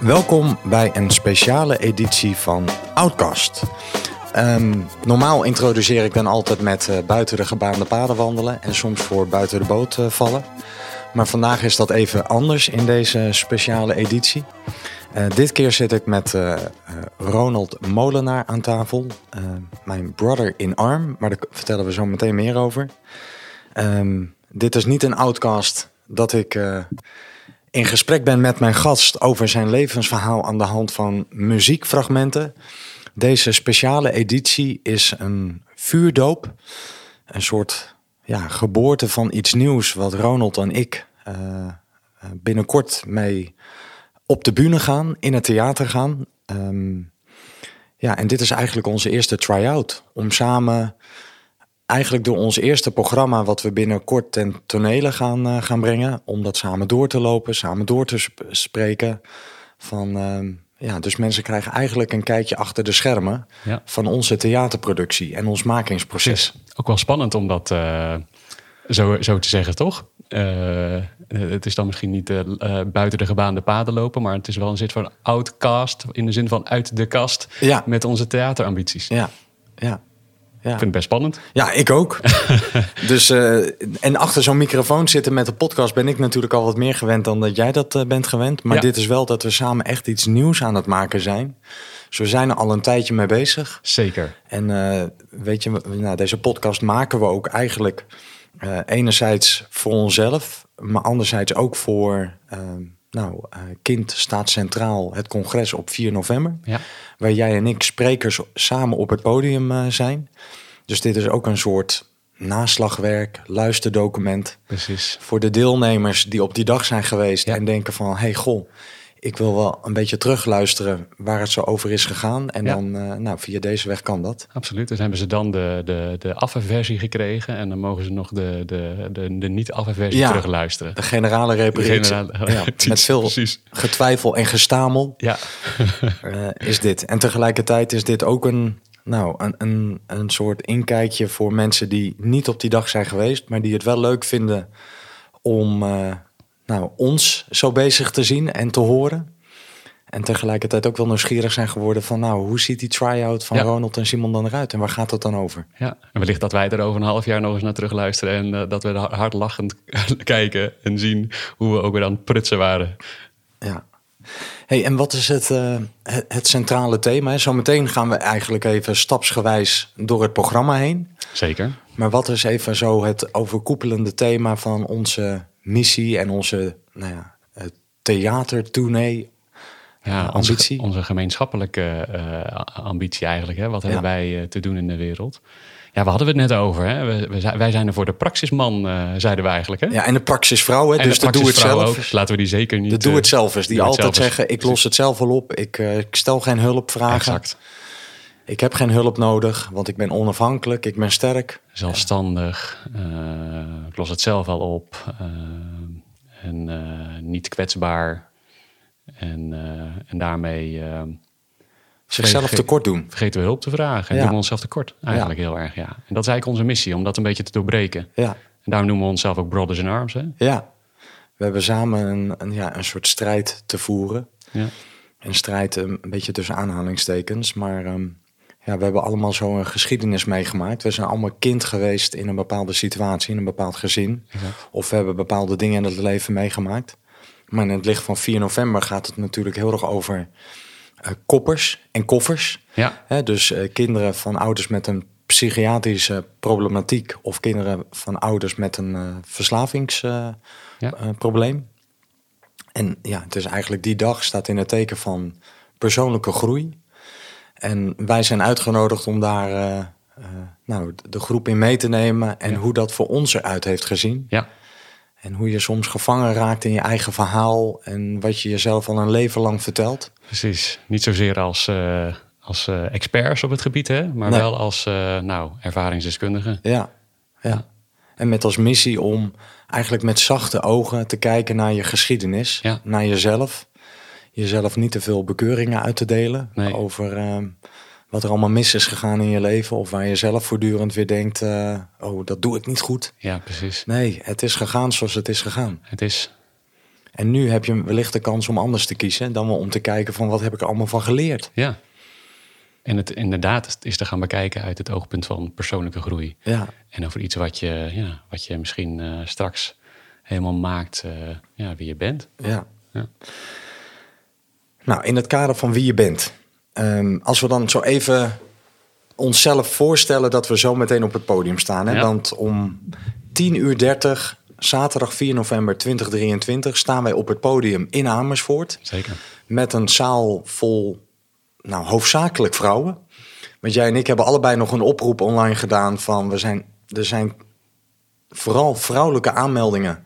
Welkom bij een speciale editie van Outcast. Ehm, normaal introduceer ik dan altijd met eh, buiten de gebaande paden wandelen en soms voor buiten de boot eh, vallen. Maar vandaag is dat even anders in deze speciale editie. Eh, dit keer zit ik met Ronald Molenaar aan tafel, mijn brother in arm, maar daar vertellen we zo meteen meer over. Ehm, dit is niet een outcast dat ik in gesprek ben met mijn gast over zijn levensverhaal aan de hand van muziekfragmenten. Deze speciale editie is een vuurdoop, een soort ja, geboorte van iets nieuws wat Ronald en ik eh, binnenkort mee op de bühne gaan, in het theater gaan. Ehm, ja, en dit is eigenlijk onze eerste try-out. Om samen, eigenlijk door ons eerste programma... wat we binnenkort ten tonele gaan, eh, gaan brengen... om dat samen door te lopen, samen door te sp- spreken. Van, ehm, ja, dus mensen krijgen eigenlijk een kijkje achter de schermen... Ja. van onze theaterproductie en ons makingsproces. Ook wel spannend om dat eh, zo, zo te zeggen, toch? Eh, het is dan misschien niet buiten de gebaande paden lopen, maar het is wel een soort van outcast in de zin van uit de kast Ja. met onze theaterambities. Ja, ja. Ja. Ik vind het best spannend. Ja, ik ook. dus, eh, en achter zo'n microfoon zitten met een podcast ben ik natuurlijk al wat meer gewend dan dat jij dat eh, bent gewend. Maar Ja. dit is wel dat we samen echt iets nieuws aan het maken zijn. Dus we zijn er al een tijdje mee bezig. Zeker. En eh, weet je, nou, deze podcast maken we ook eigenlijk enerzijds voor onszelf, maar anderzijds ook voor, eh, nou, eh, Kind staat centraal, het congres op 4 november Ja. waar jij en ik sprekers samen op het podium eh, zijn. Dus dit is ook een soort naslagwerk, luisterdocument Precies. voor de deelnemers die op die dag zijn geweest Ja. en denken van, hey goh, ik wil wel een beetje terugluisteren waar het zo over is gegaan. En Ja. dan, eh, nou, via deze weg kan dat. Absoluut. Dus hebben ze dan de, de, de afversie gekregen en dan mogen ze nog de, de, de, de niet-afversie Ja. terugluisteren. De generale repetitie. generale- ja, met veel precies. getwijfel en gestamel Ja, eh, is dit. En tegelijkertijd is dit ook een, nou, een, een, een soort inkijkje voor mensen die niet op die dag zijn geweest, maar die het wel leuk vinden om eh, nou, ons zo bezig te zien en te horen. En tegelijkertijd ook wel nieuwsgierig zijn geworden van, nou, hoe ziet die try-out van Ja. Ronald en Simon dan eruit? En waar gaat het dan over? ja. En wellicht dat wij er over een half jaar nog eens naar terug luisteren en eh, dat we er hard lachend kijken en zien hoe we ook weer aan het prutsen waren. Ja. Hey, en wat is het, eh, het, het centrale thema? Zometeen gaan we eigenlijk even stapsgewijs door het programma heen. Zeker. Maar wat is even zo het overkoepelende thema van onze missie en onze nou ja, eh, theatertournee? Ja, onze, ambitie? onze gemeenschappelijke eh, ambitie eigenlijk. Hè? Wat hebben wij eh, te doen in de wereld? Ja, we hadden het net over. Hè? We, wij zijn er voor de praxisman, zeiden we eigenlijk. Hè? Ja, en de praxisvrouw, hè? En dus de doe het zelf. ook. Laten we die zeker niet... De doe het zelfers, die altijd zeggen: ik los het zelf wel op, ik, ik stel geen hulpvragen, Exact. Ik heb geen hulp nodig, want ik ben onafhankelijk, ik ben sterk. Zelfstandig. eh, ik los het zelf wel op. eh, en eh, niet kwetsbaar. En, en daarmee Zichzelf tekort doen. vergeten we hulp te vragen. En Ja. doen we onszelf tekort. Eigenlijk heel erg, ja. En dat is eigenlijk onze missie, om dat een beetje te doorbreken. Ja. En daarom noemen we onszelf ook Brothers in Arms. Hè? Ja, we hebben samen een, een, ja, een soort strijd te voeren. Ja. Een strijd um, een beetje tussen aanhalingstekens. Maar ehm, ja, we hebben allemaal zo'n geschiedenis meegemaakt. We zijn allemaal kind geweest in een bepaalde situatie, in een bepaald gezin. Of we hebben bepaalde dingen in het leven meegemaakt. Maar in het licht van 4 november gaat het natuurlijk heel erg over eh, koppers en koffers. Ja. Dus eh, kinderen van ouders met een psychiatrische problematiek of kinderen van ouders met een eh, verslavingsprobleem. Ja. en ja, het is eigenlijk die dag staat in het teken van persoonlijke groei. En wij zijn uitgenodigd om daar eh, eh, nou, de groep in mee te nemen en hoe dat voor ons eruit heeft gezien. ja. En hoe je soms gevangen raakt in je eigen verhaal en wat je jezelf al een leven lang vertelt. Precies. Niet zozeer als, eh, als experts op het gebied, hè? maar Nee. wel als nou, ervaringsdeskundigen. Ja, ja. En met als missie om eigenlijk met zachte ogen te kijken naar je geschiedenis, Ja. naar jezelf. Jezelf niet te veel bekeuringen uit te delen Nee. over ehm, wat er allemaal mis is gegaan in je leven. Of waar je zelf voortdurend weer denkt, eh, oh, dat doe ik niet goed. Ja, precies. Nee, het is gegaan zoals het is gegaan. Het is En nu heb je wellicht de kans om anders te kiezen dan wel om te kijken van wat heb ik er allemaal van geleerd. Ja. En het inderdaad is te gaan bekijken uit het oogpunt van persoonlijke groei. Ja, En over iets wat je, ja, wat je misschien eh, straks helemaal maakt eh, ja, wie je bent. ja. Ja. Nou, in het kader van wie je bent. Ehm, als we dan zo even onszelf voorstellen dat we zo meteen op het podium staan. Hè? Ja. Want om 10 uur 30, zaterdag 4 november 2023, staan wij op het podium in Amersfoort. Zeker. Met een zaal vol, nou, hoofdzakelijk vrouwen. Want jij en ik hebben allebei nog een oproep online gedaan van we zijn, er zijn vooral vrouwelijke aanmeldingen.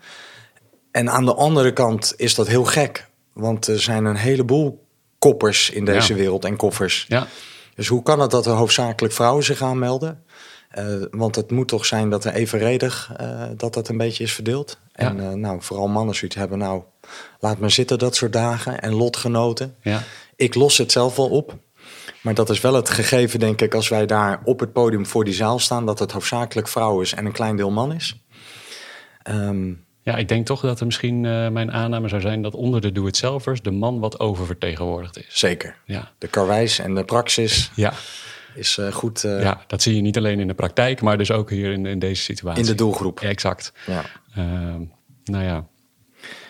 En aan de andere kant is dat heel gek. Want er zijn een heleboel koppers in deze Ja. wereld en koffers. Ja, Dus hoe kan het dat er hoofdzakelijk vrouwen zich aanmelden? Eh, want het moet toch zijn dat er evenredig eh, dat dat een beetje is verdeeld. Ja. En eh, nou, vooral mannen zoiets hebben. Nou, laat me zitten dat soort dagen en lotgenoten. ja. Ik los het zelf wel op. Maar dat is wel het gegeven, denk ik, als wij daar op het podium voor die zaal staan, dat het hoofdzakelijk vrouw is en een klein deel man is. Ehm, ja, ik denk toch dat er misschien eh, mijn aanname zou zijn dat onder de doe-het-zelvers de man wat oververtegenwoordigd is. zeker. Ja. De karwijs en de praxis Ja, is eh, goed eh, ja, dat zie je niet alleen in de praktijk, maar dus ook hier in, in deze situatie. in de doelgroep. Exact. Ja. Ehm, nou ja,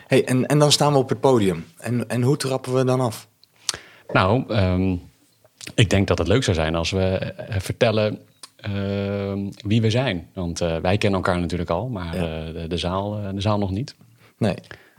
Hey, en, en dan staan we op het podium. En, en hoe trappen we dan af? Nou, ehm, ik denk dat het leuk zou zijn als we vertellen wie we zijn. Want eh, wij kennen elkaar natuurlijk al, maar Ja. eh, de, de, zaal, eh, de zaal nog niet. Nee,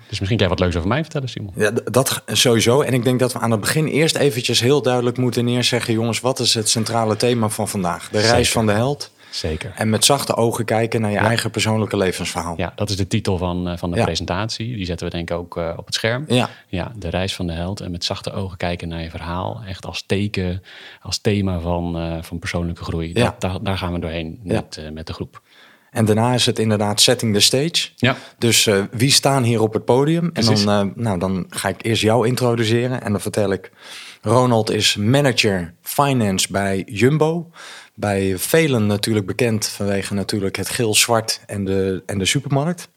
Dus misschien kan je wat leuks over mij vertellen, Simon. ja, dat sowieso. En ik denk dat we aan het begin eerst eventjes heel duidelijk moeten neerzeggen... jongens, wat is het centrale thema van vandaag? De reis Zeker. van de held. Zeker. En met zachte ogen kijken naar je eigen persoonlijke levensverhaal. Ja, dat is de titel van, eh, van de Ja. presentatie. Die zetten we denk ik ook eh, op het scherm. Ja. ja, de reis van de held. En met zachte ogen kijken naar je verhaal. Echt als teken, als thema van, eh, van persoonlijke groei. Ja. Dat, daar, daar gaan we doorheen met, met de groep. En daarna is het inderdaad setting the stage. Ja, Dus wie staan hier op het podium? Precies. En dan, nou, dan ga ik eerst jou introduceren. En dan vertel ik... Ronald is manager finance bij Jumbo. Bij velen natuurlijk bekend vanwege natuurlijk het geel-zwart en de, en de supermarkt.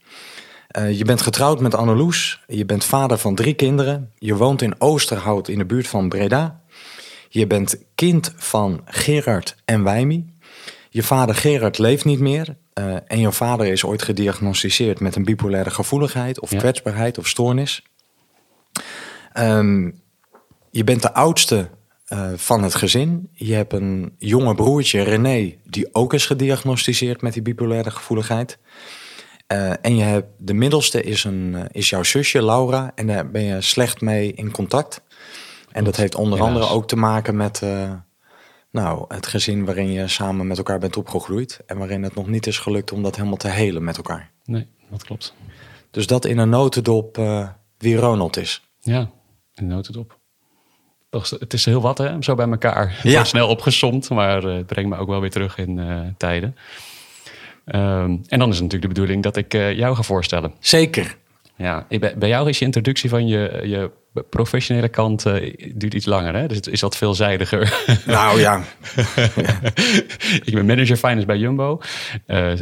Eh, je bent getrouwd met Anneloes. Je bent vader van drie kinderen. Je woont in Oosterhout in de buurt van Breda. Je bent kind van Gerard en Wijmi. Je vader Gerard leeft niet meer. eh, en je vader is ooit gediagnosticeerd met een bipolaire gevoeligheid of Ja. kwetsbaarheid of stoornis. Ehm, je bent de oudste eh, van het gezin. Je hebt een jonge broertje, René, die ook is gediagnosticeerd met die bipolaire gevoeligheid. Eh, en je hebt, de middelste is, een, eh, is jouw zusje, Laura. En daar ben je slecht mee in contact. En dat heeft onder andere ook te maken met nou, het gezin waarin je samen met elkaar bent opgegroeid. En waarin het nog niet is gelukt om dat helemaal te helen met elkaar. nee, dat klopt. Dus dat in een notendop wie Ronald is. Ja, in de notendop. Het is heel wat, hè? Zo bij elkaar. Ja. Ja. Snel opgesomd, maar eh, het brengt me ook wel weer terug in eh, tijden. Ehm, en dan is het natuurlijk de bedoeling dat ik eh, jou ga voorstellen. Zeker. Ja, bij jou is je introductie van je, je professionele kant duurt iets langer, hè? Dus het is wat veelzijdiger. Nou ja, ik ben manager finance bij Jumbo.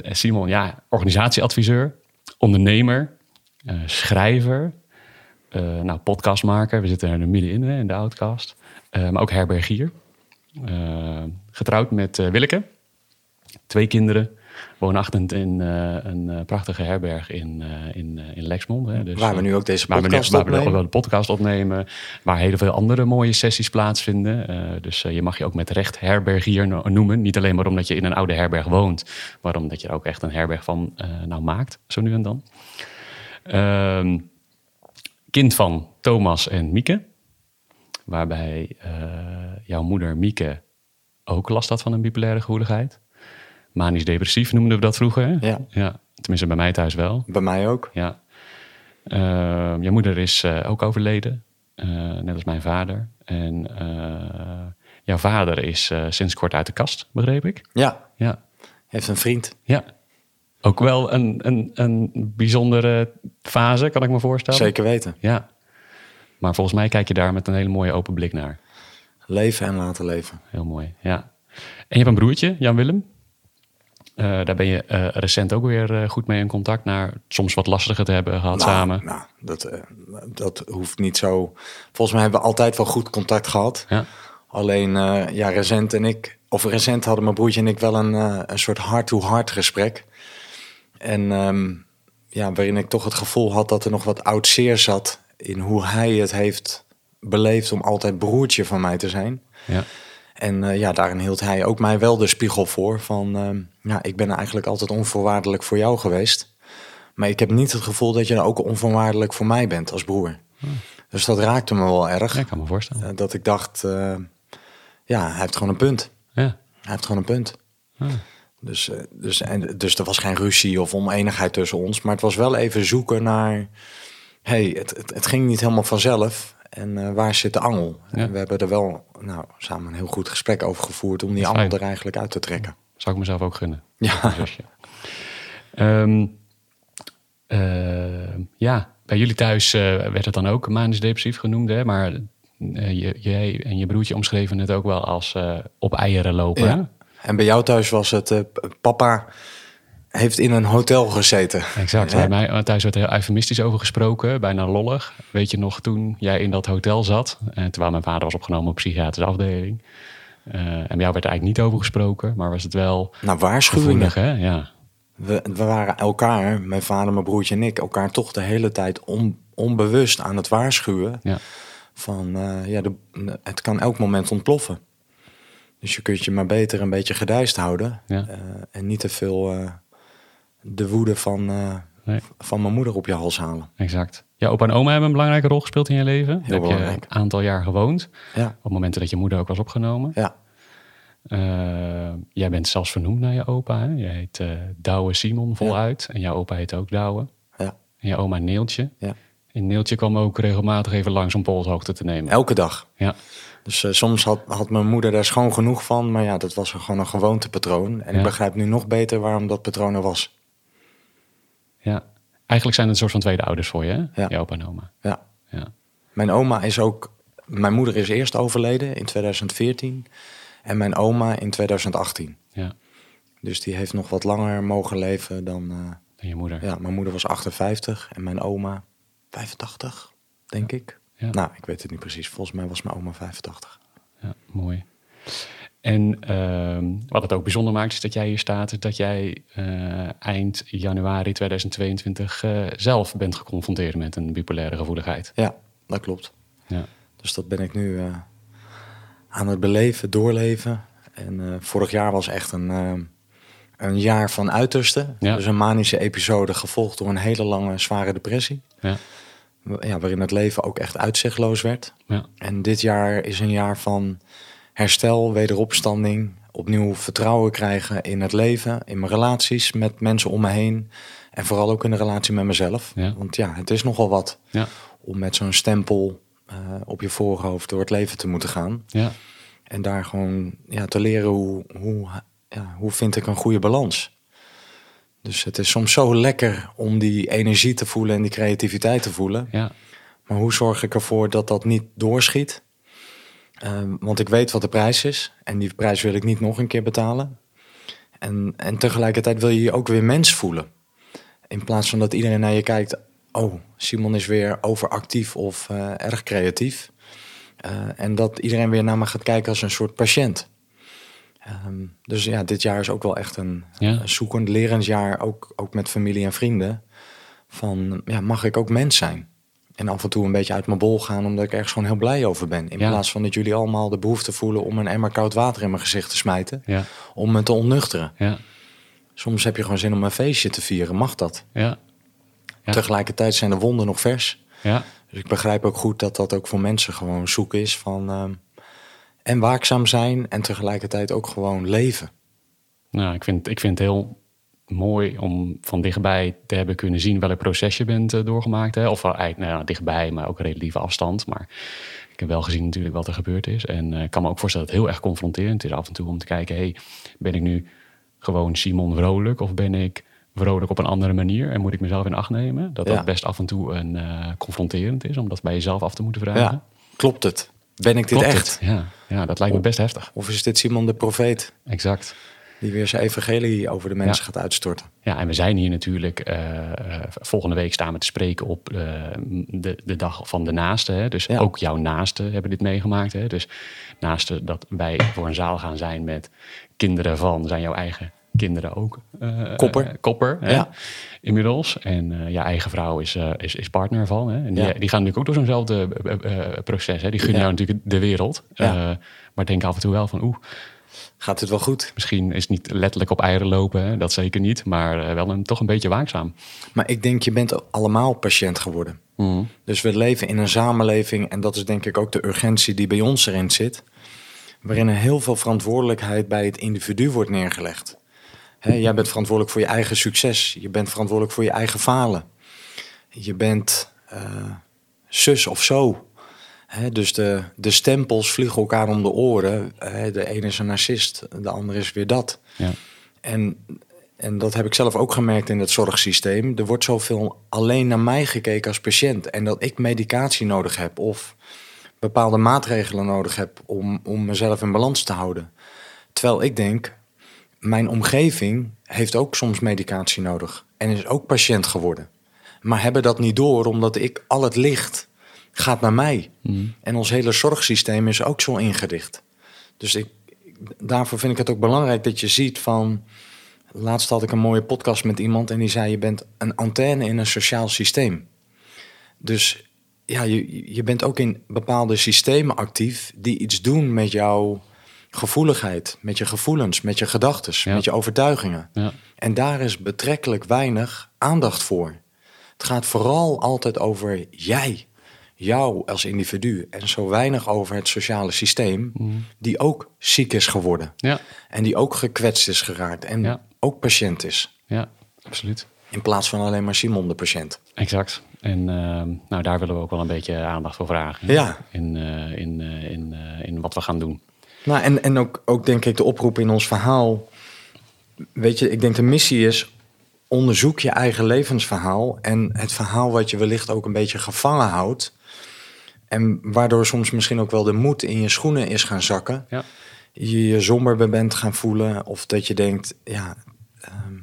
Simon, ja, organisatieadviseur, ondernemer, schrijver, eh, nou, podcastmaker. We zitten er middenin hè, in de outcast. Eh, maar ook herbergier. Eh, getrouwd met Willeke. Twee kinderen. Woonachtend in een prachtige herberg in, in, in Lexmond. Hè. Dus, waar we nu ook deze Waar we, podcast waar we opnemen. wel de podcast opnemen. Waar heel veel andere mooie sessies plaatsvinden. Dus je mag je ook met recht herbergier no- noemen. Niet alleen maar omdat je in een oude herberg woont. Maar omdat je er ook echt een herberg van nou maakt. Zo nu en dan. Ehm, kind van Thomas en Mieke. Waarbij eh, jouw moeder Mieke ook last had van een bipolaire gevoeligheid. Manisch depressief noemden we dat vroeger. Ja. ja. Tenminste bij mij thuis wel. bij mij ook. Ja. Ehm, jouw moeder is eh, ook overleden, eh, net als mijn vader. En eh, jouw vader is eh, sinds kort uit de kast, begreep ik. Ja, Ja, heeft een vriend. ja. Ook wel een, een, een bijzondere fase, kan ik me voorstellen. Zeker weten. Ja. Maar volgens mij kijk je daar met een hele mooie open blik naar. Leven en laten leven. Heel mooi, ja. En je hebt een broertje, Jan-Willem. Eh, daar ben je eh, recent ook weer eh, goed mee in contact. Naar soms wat lastiger te hebben gehad Nou, samen. Nou, dat, dat hoeft niet zo. Volgens mij hebben we altijd wel goed contact gehad. Ja. Alleen, ja, recent en ik, of recent hadden mijn broertje en ik wel een, een soort heart-to-heart gesprek. En ehm, ja, waarin ik toch het gevoel had dat er nog wat oud zeer zat in hoe hij het heeft beleefd om altijd broertje van mij te zijn. Ja. En eh, ja, daarin hield hij ook mij wel de spiegel voor van, ehm, ja, ik ben eigenlijk altijd onvoorwaardelijk voor jou geweest. Maar ik heb niet het gevoel dat je dan ook onvoorwaardelijk voor mij bent als broer. Dus dat raakte me wel erg. ja, ik kan me voorstellen. Eh, dat ik dacht, eh, ja, hij heeft gewoon een punt. Ja. Hij heeft gewoon een punt. Dus, eh, dus, en, dus er was geen ruzie of oneenigheid tussen ons. Maar het was wel even zoeken naar... hey, het, het, het ging niet helemaal vanzelf. En eh, waar zit de angel? Ja. En we hebben er wel nou, samen een heel goed gesprek over gevoerd... om die angel er eigenlijk uit te trekken. Zou ik mezelf ook gunnen. Ja. Ehm, eh, ja, bij jullie thuis eh, werd het dan ook manisch depressief genoemd, hè? Maar je, jij en je broertje omschreven het ook wel als op eieren lopen. ja. En bij jou thuis was het... eh, papa heeft in een hotel gezeten. Exact. Bij mij eh, thuis werd er heel eufemistisch over gesproken, bijna lollig. Weet je nog toen jij in dat hotel zat, eh, terwijl mijn vader was opgenomen op psychiatrische afdeling. En bij jou werd er eigenlijk niet over gesproken, maar was het wel Nou, waarschuwingen. hè? Ja, We, we waren elkaar, mijn vader, mijn broertje en ik, elkaar toch de hele tijd on- onbewust aan het waarschuwen. ja, Van ja, de, het kan elk moment ontploffen. Dus je kunt je maar beter een beetje gedijst houden. Ja. eh, en niet te veel eh, de woede van, eh, Nee. van mijn moeder op je hals halen. exact. Ja, opa en oma hebben een belangrijke rol gespeeld in je leven. Daar heb je belangrijk. een aantal jaar gewoond. Ja, Op momenten dat je moeder ook was opgenomen. ja, jij bent zelfs vernoemd naar je opa. Hè? Je heet Douwe Simon voluit. En jouw opa heet ook Douwe. ja, En jouw oma Neeltje. ja. En Neeltje kwam ook regelmatig even langs om polshoogte te nemen. Elke dag. Ja, Dus eh, soms had, had mijn moeder daar schoon genoeg van. Maar ja, dat was gewoon een gewoontepatroon. En Ja. ik begrijp nu nog beter waarom dat patroon er was. ja. Eigenlijk zijn het een soort van tweede ouders voor je, hè? Ja. Jouw opa en oma. Ja. Ja. Mijn oma is ook. Mijn moeder is eerst overleden in 2014 en mijn oma in 2018. ja. Dus die heeft nog wat langer mogen leven dan. eh, En je moeder. ja, mijn moeder was 58 en mijn oma 85, denk ik. Ja. Nou, ik weet het niet precies. Volgens mij was mijn oma 85. Ja, mooi. En ehm, wat het ook bijzonder maakt, is dat jij hier staat, is dat jij eh, eind januari 2022 eh, zelf bent geconfronteerd met een bipolaire gevoeligheid. Ja, dat klopt. Ja, Dus dat ben ik nu eh, aan het beleven, doorleven. En vorig jaar was echt een, een jaar van uiterste. Ja. Dus een manische episode gevolgd door een hele lange zware depressie. ja, Ja, waarin het leven ook echt uitzichtloos werd. ja, En dit jaar is een jaar van herstel, wederopstanding, opnieuw vertrouwen krijgen in het leven, in mijn relaties met mensen om me heen. En vooral ook in de relatie met mezelf. Ja. Want ja, het is nogal wat ja, om met zo'n stempel eh, op je voorhoofd door het leven te moeten gaan. ja, En daar gewoon ja, te leren hoe, hoe, ja, hoe vind ik een goede balans. Dus het is soms zo lekker om die energie te voelen en die creativiteit te voelen. ja, Maar hoe zorg ik ervoor dat dat niet doorschiet? Ehm, want ik weet wat de prijs is. En die prijs wil ik niet nog een keer betalen. En, en tegelijkertijd wil je je ook weer mens voelen. In plaats van dat iedereen naar je kijkt. Oh, Simon is weer overactief of eh, erg creatief. Eh, en dat iedereen weer naar me gaat kijken als een soort patiënt. Ehm, dus ja, dit jaar is ook wel echt een, Ja. een zoekend, lerend jaar. Ook, ook met familie en vrienden. Van, ja, mag ik ook mens zijn? En af en toe een beetje uit mijn bol gaan, omdat ik ergens gewoon heel blij over ben. In Ja. plaats van dat jullie allemaal de behoefte voelen om een emmer koud water in mijn gezicht te smijten. ja, Om me te ontnuchteren. ja, Soms heb je gewoon zin om een feestje te vieren, mag dat. Tegelijkertijd zijn de wonden nog vers. ja, Dus ik begrijp ook goed dat dat ook voor mensen gewoon zoek is van... ehm, en waakzaam zijn en tegelijkertijd ook gewoon leven. Nou, ik vind, ik vind het heel mooi om van dichtbij te hebben kunnen zien welk proces je bent eh, doorgemaakt. Hè? Of eigenlijk nou, ja, dichtbij, maar ook relatieve afstand. Maar ik heb wel gezien natuurlijk wat er gebeurd is. En eh, ik kan me ook voorstellen dat het heel erg confronterend is af en toe om te kijken... Hey, ben ik nu gewoon Simon vrolijk of ben ik vrolijk op een andere manier? En moet ik mezelf in acht nemen? Dat Ja. dat best af en toe een, eh, confronterend is om dat bij jezelf af te moeten vragen. Ja, klopt het? Ben ik dit Klopt echt? het? Ja, ja, dat lijkt me best heftig. Of is dit Simon de profeet Exact. Die weer zijn evangelie over de mensen gaat uitstorten. Ja, en we zijn hier natuurlijk. eh, eh, volgende week staan we te spreken op eh, de, de dag van de naaste. Hè? Dus Ja. ook jouw naasten hebben dit meegemaakt. Hè? Dus naast eh, dat wij voor een zaal gaan zijn met kinderen van, zijn jouw eigen kinderen ook. eh, Kopper. eh, kopper, hè? Ja. Inmiddels. En eh je eigen vrouw is, is, is partner van. Hè? En die, Ja. die gaan natuurlijk ook door zo'nzelfde proces. Hè? Die gunnen Ja. jou natuurlijk de wereld. Ja. Maar denk af en toe wel van, oeh, Gaat het wel goed? misschien is het niet letterlijk op eieren lopen. Hè? Dat zeker niet. Maar wel een, toch een beetje waakzaam. Maar ik denk, je bent allemaal patiënt geworden. Dus we leven in een samenleving, en dat is denk ik ook de urgentie die bij ons erin zit, waarin er heel veel verantwoordelijkheid bij het individu wordt neergelegd. Jij bent verantwoordelijk voor je eigen succes, je bent verantwoordelijk voor je eigen falen. Je bent eh, zus of zo. Dus de, de stempels vliegen elkaar om de oren. De ene is een narcist, de andere is weer dat. Ja. En, en dat heb ik zelf ook gemerkt in het zorgsysteem. Er wordt zoveel alleen naar mij gekeken als patiënt. En dat ik medicatie nodig heb of bepaalde maatregelen nodig heb om, om mezelf in balans te houden. Terwijl ik denk, mijn omgeving heeft ook soms medicatie nodig. En is ook patiënt geworden. Maar hebben dat niet door, omdat ik al het licht gaat naar mij. En ons hele zorgsysteem is ook zo ingericht. Dus ik, daarvoor vind ik het ook belangrijk dat je ziet van... Laatst had ik een mooie podcast met iemand en die zei... je bent een antenne in een sociaal systeem. Dus ja, je, je bent ook in bepaalde systemen actief... die iets doen met jouw gevoeligheid, met je gevoelens, met je gedachten... Ja. met je overtuigingen. Ja. En daar is betrekkelijk weinig aandacht voor. Het gaat vooral altijd over jij, jou als individu. En zo weinig over het sociale systeem, die ook ziek is geworden. Ja, En die ook gekwetst is geraakt. En Ja. ook patiënt is. ja, absoluut. In plaats van alleen maar Simon de patiënt. Exact. En ehm, nou, daar willen we ook wel een beetje aandacht voor vragen. Ja. In, eh, in, eh, in, eh, in wat we gaan doen. Nou, en, en ook, ook denk ik de oproep in ons verhaal. Weet je, ik denk de missie is. Onderzoek je eigen levensverhaal. En het verhaal wat je wellicht ook een beetje gevangen houdt. En waardoor soms misschien ook wel de moed in je schoenen is gaan zakken. Ja. Je je somber bent gaan voelen. Of dat je denkt, ja, ehm,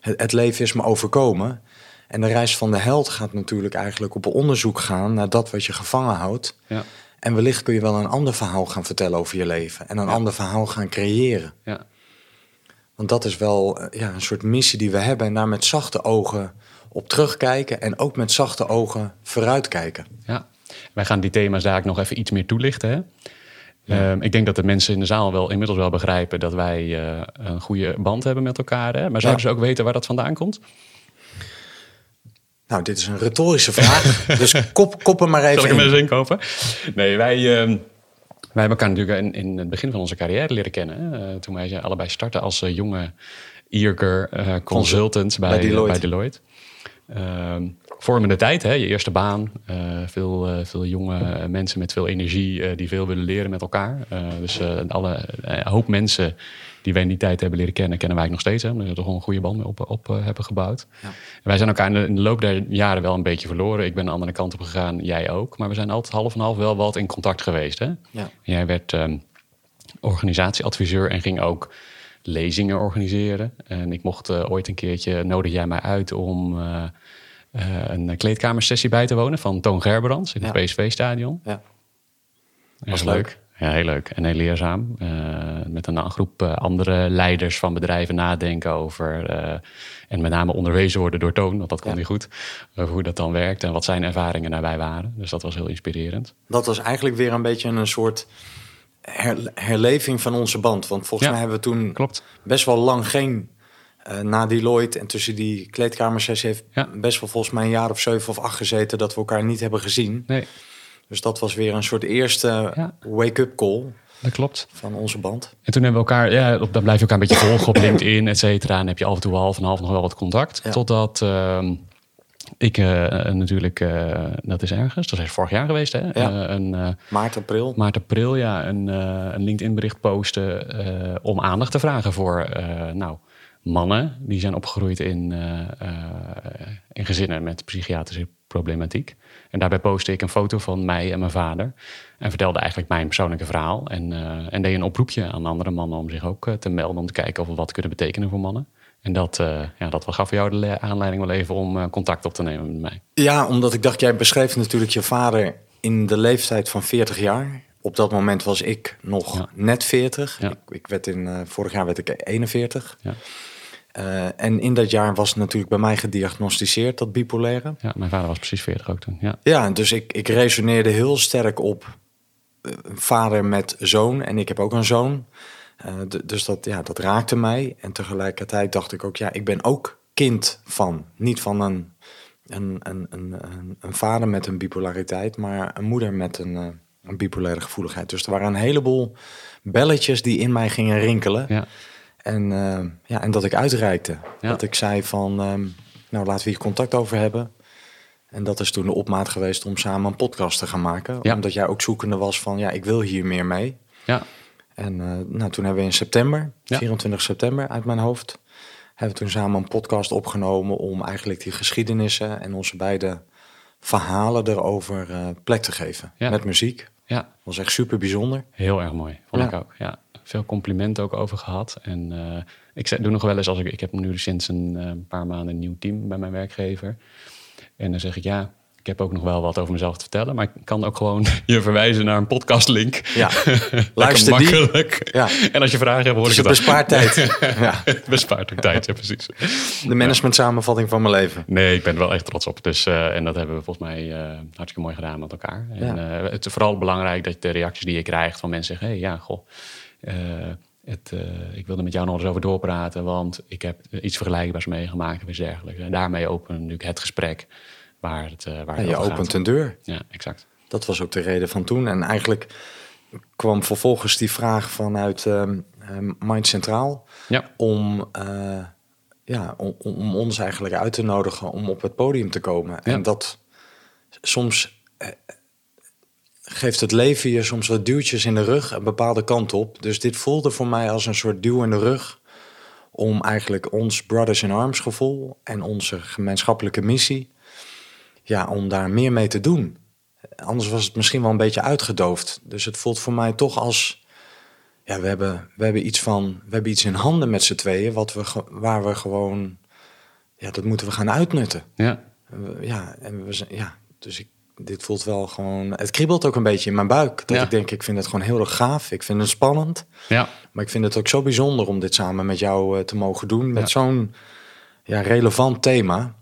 het, het leven is me overkomen. En de reis van de held gaat natuurlijk eigenlijk op onderzoek gaan naar dat wat je gevangen houdt. Ja. En wellicht kun je wel een ander verhaal gaan vertellen over je leven. En een Ja. ander verhaal gaan creëren. Ja. Want dat is wel eh, ja, een soort missie die we hebben. En daar met zachte ogen op terugkijken. En ook met zachte ogen vooruitkijken. Ja, wij gaan die thema's daar nog even iets meer toelichten. Hè? Ehm, ik denk dat de mensen in de zaal wel inmiddels wel begrijpen dat wij eh, een goede band hebben met elkaar. Hè? Maar zouden Ja. ze ook weten waar dat vandaan komt? Nou, dit is een retorische vraag. dus kop, kop er maar Zal even ik hem in. eens inkopen? Nee, wij, ehm, wij hebben elkaar natuurlijk in, in het begin van onze carrière leren kennen. Eh, toen wij allebei startten als eh, jonge eager eh, consultants bij, bij bij Deloitte. Deloitte. Ehm, vormende tijd, hè? je eerste baan. veel, veel jonge mensen met veel energie die veel willen leren met elkaar. Dus alle eh, hoop mensen die wij in die tijd hebben leren kennen, kennen wij nog steeds. Hè? Omdat we er toch een goede band mee op, op eh, hebben gebouwd. Ja. Wij zijn elkaar in de, in de loop der jaren wel een beetje verloren. Ik ben een andere kant op gegaan, jij ook. Maar we zijn altijd half en half wel wat in contact geweest. Hè? Ja. Jij werd ehm, organisatieadviseur en ging ook lezingen organiseren. En ik mocht eh, ooit een keertje, nodig jij mij uit om eh, eh, een kleedkamersessie bij te wonen van Toon Gerbrands in het Ja. PSV-stadion. Ja. Dat Was was leuk. leuk. Ja, heel leuk en heel leerzaam. Eh, met een groep eh, andere leiders van bedrijven nadenken over... eh, en met name onderwezen worden door Toon, want dat kon Ja. hij goed. Over hoe dat dan werkt en wat zijn ervaringen daarbij waren. Dus dat was heel inspirerend. Dat was eigenlijk weer een beetje een soort her- herleving van onze band. Want volgens Ja. mij hebben we toen Klopt. best wel lang geen... eh, na Deloitte en tussen die kleedkamersessie heeft Ja. best wel volgens mij een jaar of zeven of acht gezeten dat we elkaar niet hebben gezien. Nee, Dus dat was weer een soort eerste Ja. wake-up call dat klopt. van onze band. En toen hebben we elkaar, ja, op- dan blijf je elkaar een beetje volgen op LinkedIn, et cetera. En heb je af en toe half en half nog wel wat contact. Ja. Totdat ehm, ik eh, natuurlijk, eh, dat is ergens, dat is vorig jaar geweest, hè? Ja. Eh, een, eh, Maart, april. maart, april, ja, een, eh, een LinkedIn-bericht posten eh, om aandacht te vragen voor, eh, nou, mannen die zijn opgegroeid in, eh, eh, in gezinnen met psychiatrische problematiek. En daarbij postte ik een foto van mij en mijn vader. En vertelde eigenlijk mijn persoonlijke verhaal. En, uh, en deed een oproepje aan andere mannen om zich ook te melden. Om te kijken of we wat kunnen betekenen voor mannen. En dat, uh, ja, dat gaf jou de aanleiding wel even om contact op te nemen met mij. Ja, omdat ik dacht, jij beschreef natuurlijk je vader in de leeftijd van 40 jaar. Op dat moment was ik nog net 40. Ik, ik, werd in, uh, vorig jaar werd ik 41. Ja. Uh, en in dat jaar was natuurlijk bij mij gediagnosticeerd, dat bipolaire. Ja, mijn vader was precies 40 ook toen. Ja, ja dus ik, ik resoneerde heel sterk op uh, vader met zoon. En ik heb ook een zoon. dus dat, ja, dat raakte mij. En tegelijkertijd dacht ik ook, ja, ik ben ook kind van. Niet van een, een, een, een, een vader met een bipolariteit, maar een moeder met een een bipolaire gevoeligheid. Dus er waren een heleboel belletjes die in mij gingen rinkelen. Ja. En, uh, ja, en dat ik uitreikte. Dat ik zei van, um, nou laten we hier contact over hebben. En dat is toen de opmaat geweest om samen een podcast te gaan maken. Ja. Omdat jij ook zoekende was van, ja, ik wil hier meer mee. Ja. En uh, nou, toen hebben we in september, 24 september uit mijn hoofd... hebben we toen samen een podcast opgenomen om eigenlijk die geschiedenissen... en onze beide verhalen erover uh, plek te geven. Met muziek. Ja. was echt super bijzonder. Heel erg mooi, vond ik ook. Ja. Veel complimenten ook over gehad. En uh, ik doe nog wel eens als ik... Ik heb nu sinds een uh, paar maanden een nieuw team bij mijn werkgever. En dan zeg ik, ja, ik heb ook nog wel wat over mezelf te vertellen, maar ik kan ook gewoon je verwijzen naar een podcastlink. Ja, luister makkelijk. Ja. En als je vragen hebt, hoor ik het bespaart tijd. ja. bespaart ook tijd, ja precies. De management samenvatting van mijn leven. Nee, ik ben er wel echt trots op. Dus, uh, en dat hebben we volgens mij hartstikke mooi gedaan met elkaar. En het is vooral belangrijk dat de reacties die je krijgt van mensen zeggen, hé, hey, ja, goh, het, ik wilde met jou nog eens over doorpraten, want ik heb iets vergelijkbaars meegemaakt of iets dergelijks. En daarmee openen natuurlijk het gesprek waar het, uh, waar en je opent een deur. Ja, exact. Dat was ook de reden van toen. En eigenlijk kwam vervolgens die vraag vanuit uh, Mind Centraal ja. om, ja, om, om, ons eigenlijk uit te nodigen om op het podium te komen. Ja. En dat soms geeft het leven je soms wat duwtjes in de rug een bepaalde kant op. Dus dit voelde voor mij als een soort duw in de rug om eigenlijk ons Brothers in Arms gevoel en onze gemeenschappelijke missie ja, om daar meer mee te doen. Anders was het misschien wel een beetje uitgedoofd. Dus het voelt voor mij toch als. Ja, we hebben, we hebben iets van. We hebben iets in handen met z'n tweeën. Wat we, waar we gewoon. Ja, dat moeten we gaan uitnutten. Ja. Ja, en we zijn, ja dus ik, dit voelt wel gewoon. Het kriebelt ook een beetje in mijn buik. Dat ik denk, ik vind het gewoon heel erg gaaf. Ik vind het spannend. Ja. Maar ik vind het ook zo bijzonder om dit samen met jou uh, te mogen doen. Met zo'n ja, relevant thema.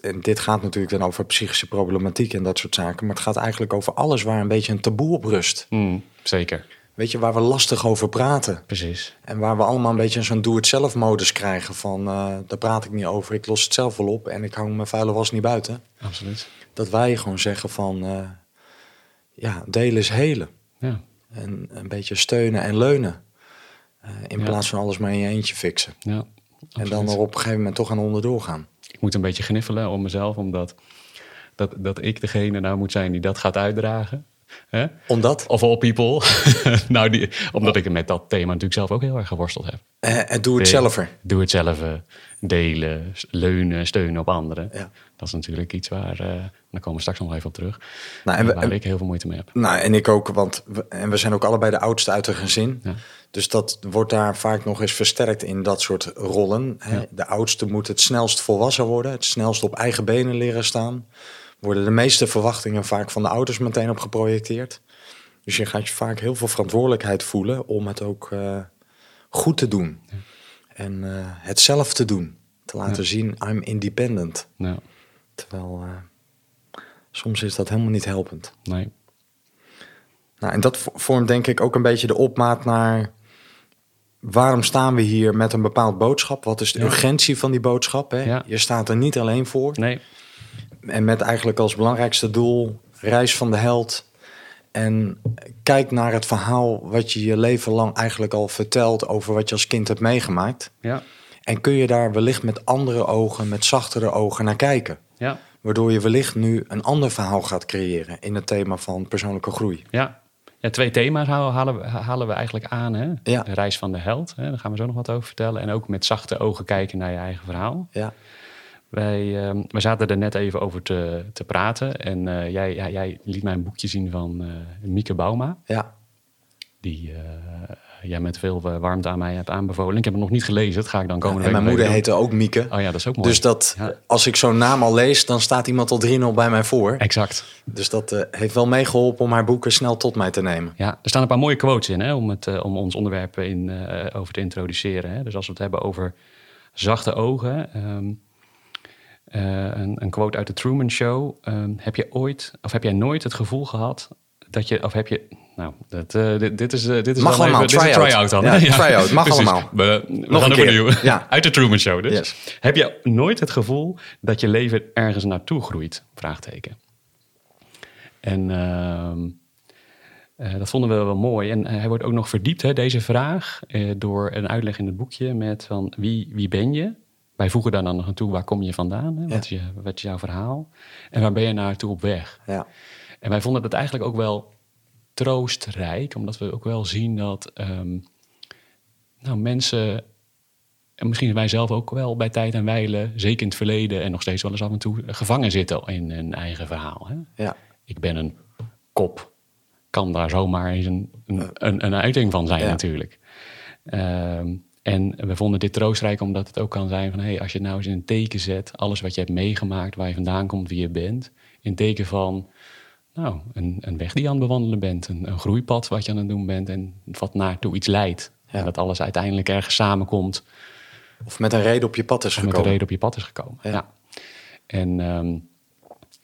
En dit gaat natuurlijk dan over psychische problematiek en dat soort zaken. Maar het gaat eigenlijk over alles waar een beetje een taboe op rust. Mm, zeker. Weet je, waar we lastig over praten. Precies. En waar we allemaal een beetje zo'n doe-het-zelf-modus krijgen. Van, uh, daar praat ik niet over, ik los het zelf wel op en ik hang mijn vuile was niet buiten. Absoluut. Dat wij gewoon zeggen van, uh, ja, delen is helen. Ja. En een beetje steunen en leunen. Uh, in plaats van alles maar in je eentje fixen. Ja, en dan er op een gegeven moment toch aan onderdoor gaan ik moet een beetje gniffelen om mezelf, omdat dat, dat ik degene nou moet zijn die dat gaat uitdragen. Hè? Omdat? Of all people. nou, die, omdat ik met dat thema natuurlijk zelf ook heel erg geworsteld heb. Uh, en doe het zelf. Doe het zelf. Delen, leunen, steunen op anderen. Ja. Dat is natuurlijk iets waar, uh, daar komen we straks nog even op terug. Nou, en we, waar ik heel veel moeite mee heb. Nou, en ik ook, want we, en we zijn ook allebei de oudste uit een gezin. Ja. Dus dat wordt daar vaak nog eens versterkt in dat soort rollen. Hè. De oudste moet het snelst volwassen worden, het snelst op eigen benen leren staan. Worden de meeste verwachtingen vaak van de ouders meteen op geprojecteerd. Dus je gaat je vaak heel veel verantwoordelijkheid voelen om het ook uh, goed te doen. Ja. En uh, het zelf te doen. Te laten ja. zien, I'm independent. Terwijl uh, soms is dat helemaal niet helpend. Nee. Nou, en dat vormt denk ik ook een beetje de opmaat naar waarom staan we hier met een bepaald boodschap? Wat is de urgentie van die boodschap? Hè? Ja. Je staat er niet alleen voor. Nee. En met eigenlijk als belangrijkste doel reis van de held. En kijk naar het verhaal wat je je leven lang eigenlijk al vertelt over wat je als kind hebt meegemaakt. Ja. En kun je daar wellicht met andere ogen, met zachtere ogen naar kijken. Ja. Waardoor je wellicht nu een ander verhaal gaat creëren in het thema van persoonlijke groei. Ja, ja, twee thema's halen, halen we eigenlijk aan. Hè? Ja. De reis van de held, hè? daar gaan we zo nog wat over vertellen. En ook met zachte ogen kijken naar je eigen verhaal. Ja. Wij, wij zaten er net even over te, te praten. En uh, jij, ja, jij liet mij een boekje zien van uh, Mieke Bauma. Ja. Die jij met veel warmte aan mij hebt aanbevolen. Ik heb hem nog niet gelezen, dat ga ik dan komen. Ja, en mijn moeder heette ook Mieke. Oh ja, dat is ook mooi. Dus dat, ja. als ik zo'n naam al lees, dan staat iemand al 3-0 bij mij voor. Exact. Dus dat heeft wel meegeholpen om haar boeken snel tot mij te nemen. Ja, er staan een paar mooie quotes in hè, om, het, om ons onderwerp in, over te introduceren. Hè. Dus als we het hebben over zachte ogen... Um, uh, een, een, quote uit de Truman Show. Um, heb je ooit, of heb jij nooit het gevoel gehad dat je, of heb je, nou, dat, uh, dit, dit, is, uh, dit is mag allemaal, even, try-out. try-out dan. Ja, Ja, try-out, mag precies. allemaal. We, we Nog gaan een opnieuw. Ja. Uit de Truman Show dus. Yes. Heb je nooit het gevoel dat je leven ergens naartoe groeit? Vraagteken. En uh, dat vonden we wel mooi. En hij wordt ook nog verdiept, hè, deze vraag, eh, door een uitleg in het boekje met van wie, wie ben je? Wij voegen daar dan nog naartoe, waar kom je vandaan? Hè? Wat, is je, wat is jouw verhaal? En waar ben je naartoe op weg? Ja. En wij vonden dat eigenlijk ook wel troostrijk, omdat we ook wel zien dat um, nou, mensen, en misschien wij zelf ook wel bij tijd en wijle, zeker in het verleden en nog steeds wel eens af en toe, gevangen zitten in een eigen verhaal. Hè? Ja. Ik ben een kop, kan daar zomaar eens een, een, een, een uiting van zijn Ja. natuurlijk. Um, en we vonden dit troostrijk omdat het ook kan zijn van... Hey, als je nou eens in een teken zet... alles wat je hebt meegemaakt, waar je vandaan komt, wie je bent... in teken van nou, een, een weg die je aan het bewandelen bent... Een, een groeipad wat je aan het doen bent... en wat naartoe iets leidt. Ja. En dat alles uiteindelijk ergens samenkomt... Of met een reden op je pad is en met gekomen. de reden op je pad is gekomen. Ja. Ja. En um,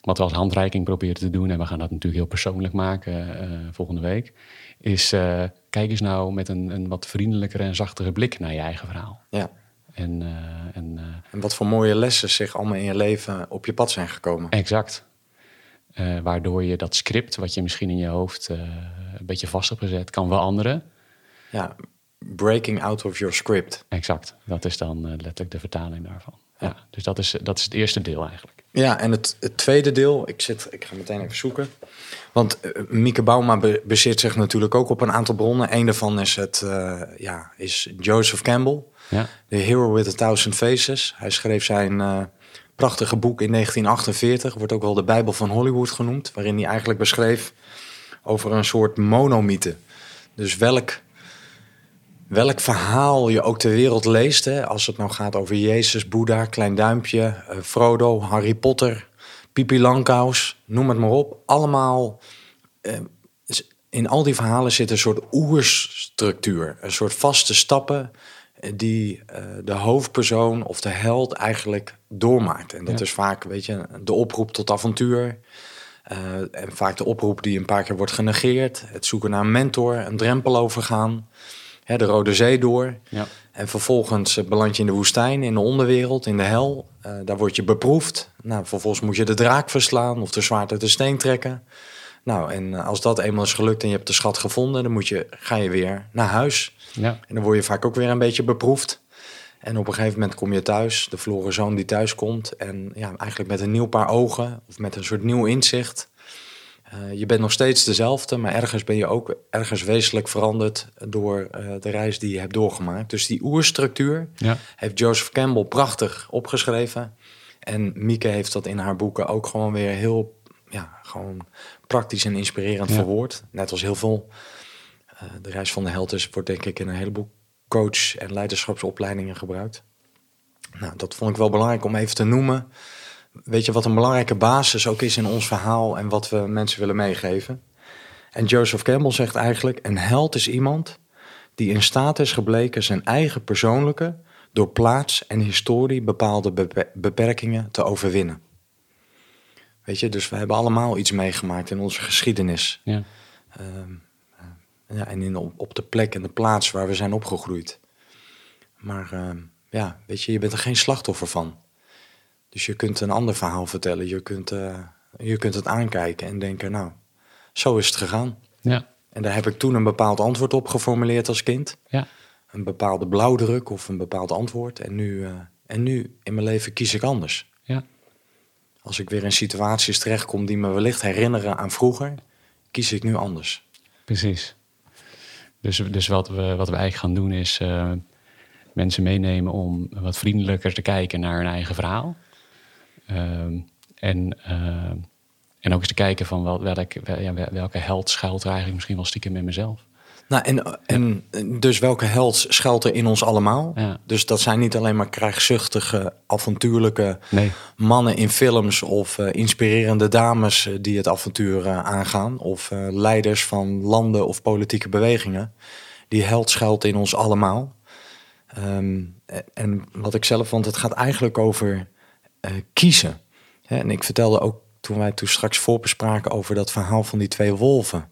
wat we als handreiking proberen te doen... en we gaan dat natuurlijk heel persoonlijk maken uh, volgende week... is uh, kijk eens nou met een, een wat vriendelijkere en zachtere blik naar je eigen verhaal. Ja. En, uh, en, en wat voor mooie lessen zich allemaal in je leven op je pad zijn gekomen. Exact. Uh, waardoor je dat script, wat je misschien in je hoofd uh, een beetje vast hebt gezet, kan veranderen. Ja, breaking out of your script. Exact. Dat is dan uh, letterlijk de vertaling daarvan. Ja. ja. dus dat is, dat is het eerste deel eigenlijk. Ja, en het, het tweede deel, ik, zit, ik ga meteen even zoeken. Want Mieke Bauma be, bezit zich natuurlijk ook op een aantal bronnen. Eén daarvan is, het, ja, is Joseph Campbell, ja. The Hero with a Thousand Faces. Hij schreef zijn prachtige boek in 1948, wordt ook wel de Bijbel van Hollywood genoemd, waarin hij eigenlijk beschreef over een soort monomythe. Dus welk, welk verhaal je ook ter wereld leest, hè, als het nou gaat over Jezus, Boeddha, Klein Duimpje, uh, Frodo, Harry Potter, Pipi Langkous, noem het maar op. Allemaal, uh, in al die verhalen zit een soort oerstructuur, een soort vaste stappen die uh, de hoofdpersoon of de held eigenlijk doormaakt. En dat ja. is vaak, weet je, de oproep tot avontuur. Uh, en vaak de oproep die een paar keer wordt genegeerd. Het zoeken naar een mentor, een drempel overgaan. Hè, de Rode Zee door. Ja. En vervolgens beland je in de woestijn, in de onderwereld, in de hel. Uh, daar word je beproefd. Nou, vervolgens moet je de draak verslaan of de zwaard uit de steen trekken. Nou, en als dat eenmaal is gelukt en je hebt de schat gevonden, dan moet je, ga je weer naar huis. Ja. En dan word je vaak ook weer een beetje beproefd. En op een gegeven moment kom je thuis, de verloren zoon die thuis komt. En ja, eigenlijk met een nieuw paar ogen of met een soort nieuw inzicht. Uh, je bent nog steeds dezelfde, maar ergens ben je ook ergens wezenlijk veranderd door uh, de reis die je hebt doorgemaakt. Dus die oerstructuur ja. heeft Joseph Campbell prachtig opgeschreven. En Mieke heeft dat in haar boeken ook gewoon weer heel ja, gewoon praktisch en inspirerend Ja. verwoord. Net als heel veel. Uh, de reis van de held is, wordt denk ik in een heleboel coach- en leiderschapsopleidingen gebruikt. Nou, dat vond ik wel belangrijk om even te noemen. Weet je wat een belangrijke basis ook is in ons verhaal en wat we mensen willen meegeven? En Joseph Campbell zegt eigenlijk: een held is iemand die in staat is gebleken zijn eigen persoonlijke, door plaats en historie bepaalde bepe- beperkingen te overwinnen. Weet je, dus we hebben allemaal iets meegemaakt in onze geschiedenis. Ja. Um, uh, ja, en in, op, op, de plek en de plaats waar we zijn opgegroeid. Maar uh, ja, weet je, je bent er geen slachtoffer van. Dus je kunt een ander verhaal vertellen. Je kunt, uh, je kunt het aankijken en denken, nou, zo is het gegaan. Ja. En daar heb ik toen een bepaald antwoord op geformuleerd als kind. Ja. Een bepaalde blauwdruk of een bepaald antwoord. En nu, uh, en nu in mijn leven kies ik anders. Als ik weer in situaties terechtkom die me wellicht herinneren aan vroeger, kies ik nu anders. Precies. Dus, dus wat, we, wat we eigenlijk gaan doen is uh, mensen meenemen om wat vriendelijker te kijken naar hun eigen verhaal. Ehm, en, ehm, en ook eens te kijken van wel, welk, wel- ja, wel- welke held schuilt er eigenlijk misschien wel stiekem in mezelf. Nou, en, en dus welke held schuilt er in ons allemaal? Ja. Dus dat zijn niet alleen maar krijgszuchtige, avontuurlijke Nee. mannen in films of eh, inspirerende dames eh, die het avontuur eh, aangaan. Of leiders van landen of politieke bewegingen. Die held schuilt in ons allemaal. Ehm, en- wat ik zelf vond, het gaat eigenlijk over kiezen. Hè, en ik vertelde ook toen wij toen straks voorbespraken over dat verhaal van die twee wolven.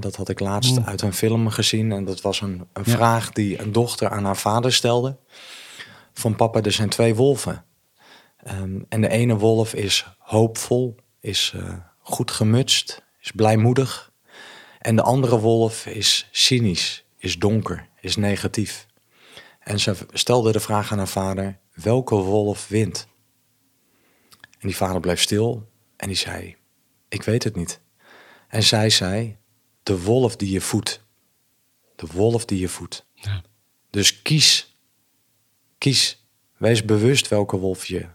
Dat had ik laatst Mm. uit een film gezien. En dat was een, een Ja. vraag die een dochter aan haar vader stelde. Van papa, er zijn twee wolven. Ehm, en de ene wolf is hoopvol, is eh, goed gemutst, is blijmoedig. En de andere wolf is cynisch, is donker, is negatief. En ze stelde de vraag aan haar vader, welke wolf wint? En die vader bleef stil en die zei, ik weet het niet. En zij zei, de wolf die je voedt. De wolf die je voedt. Ja. Dus kies. Kies. Wees bewust welke wolf je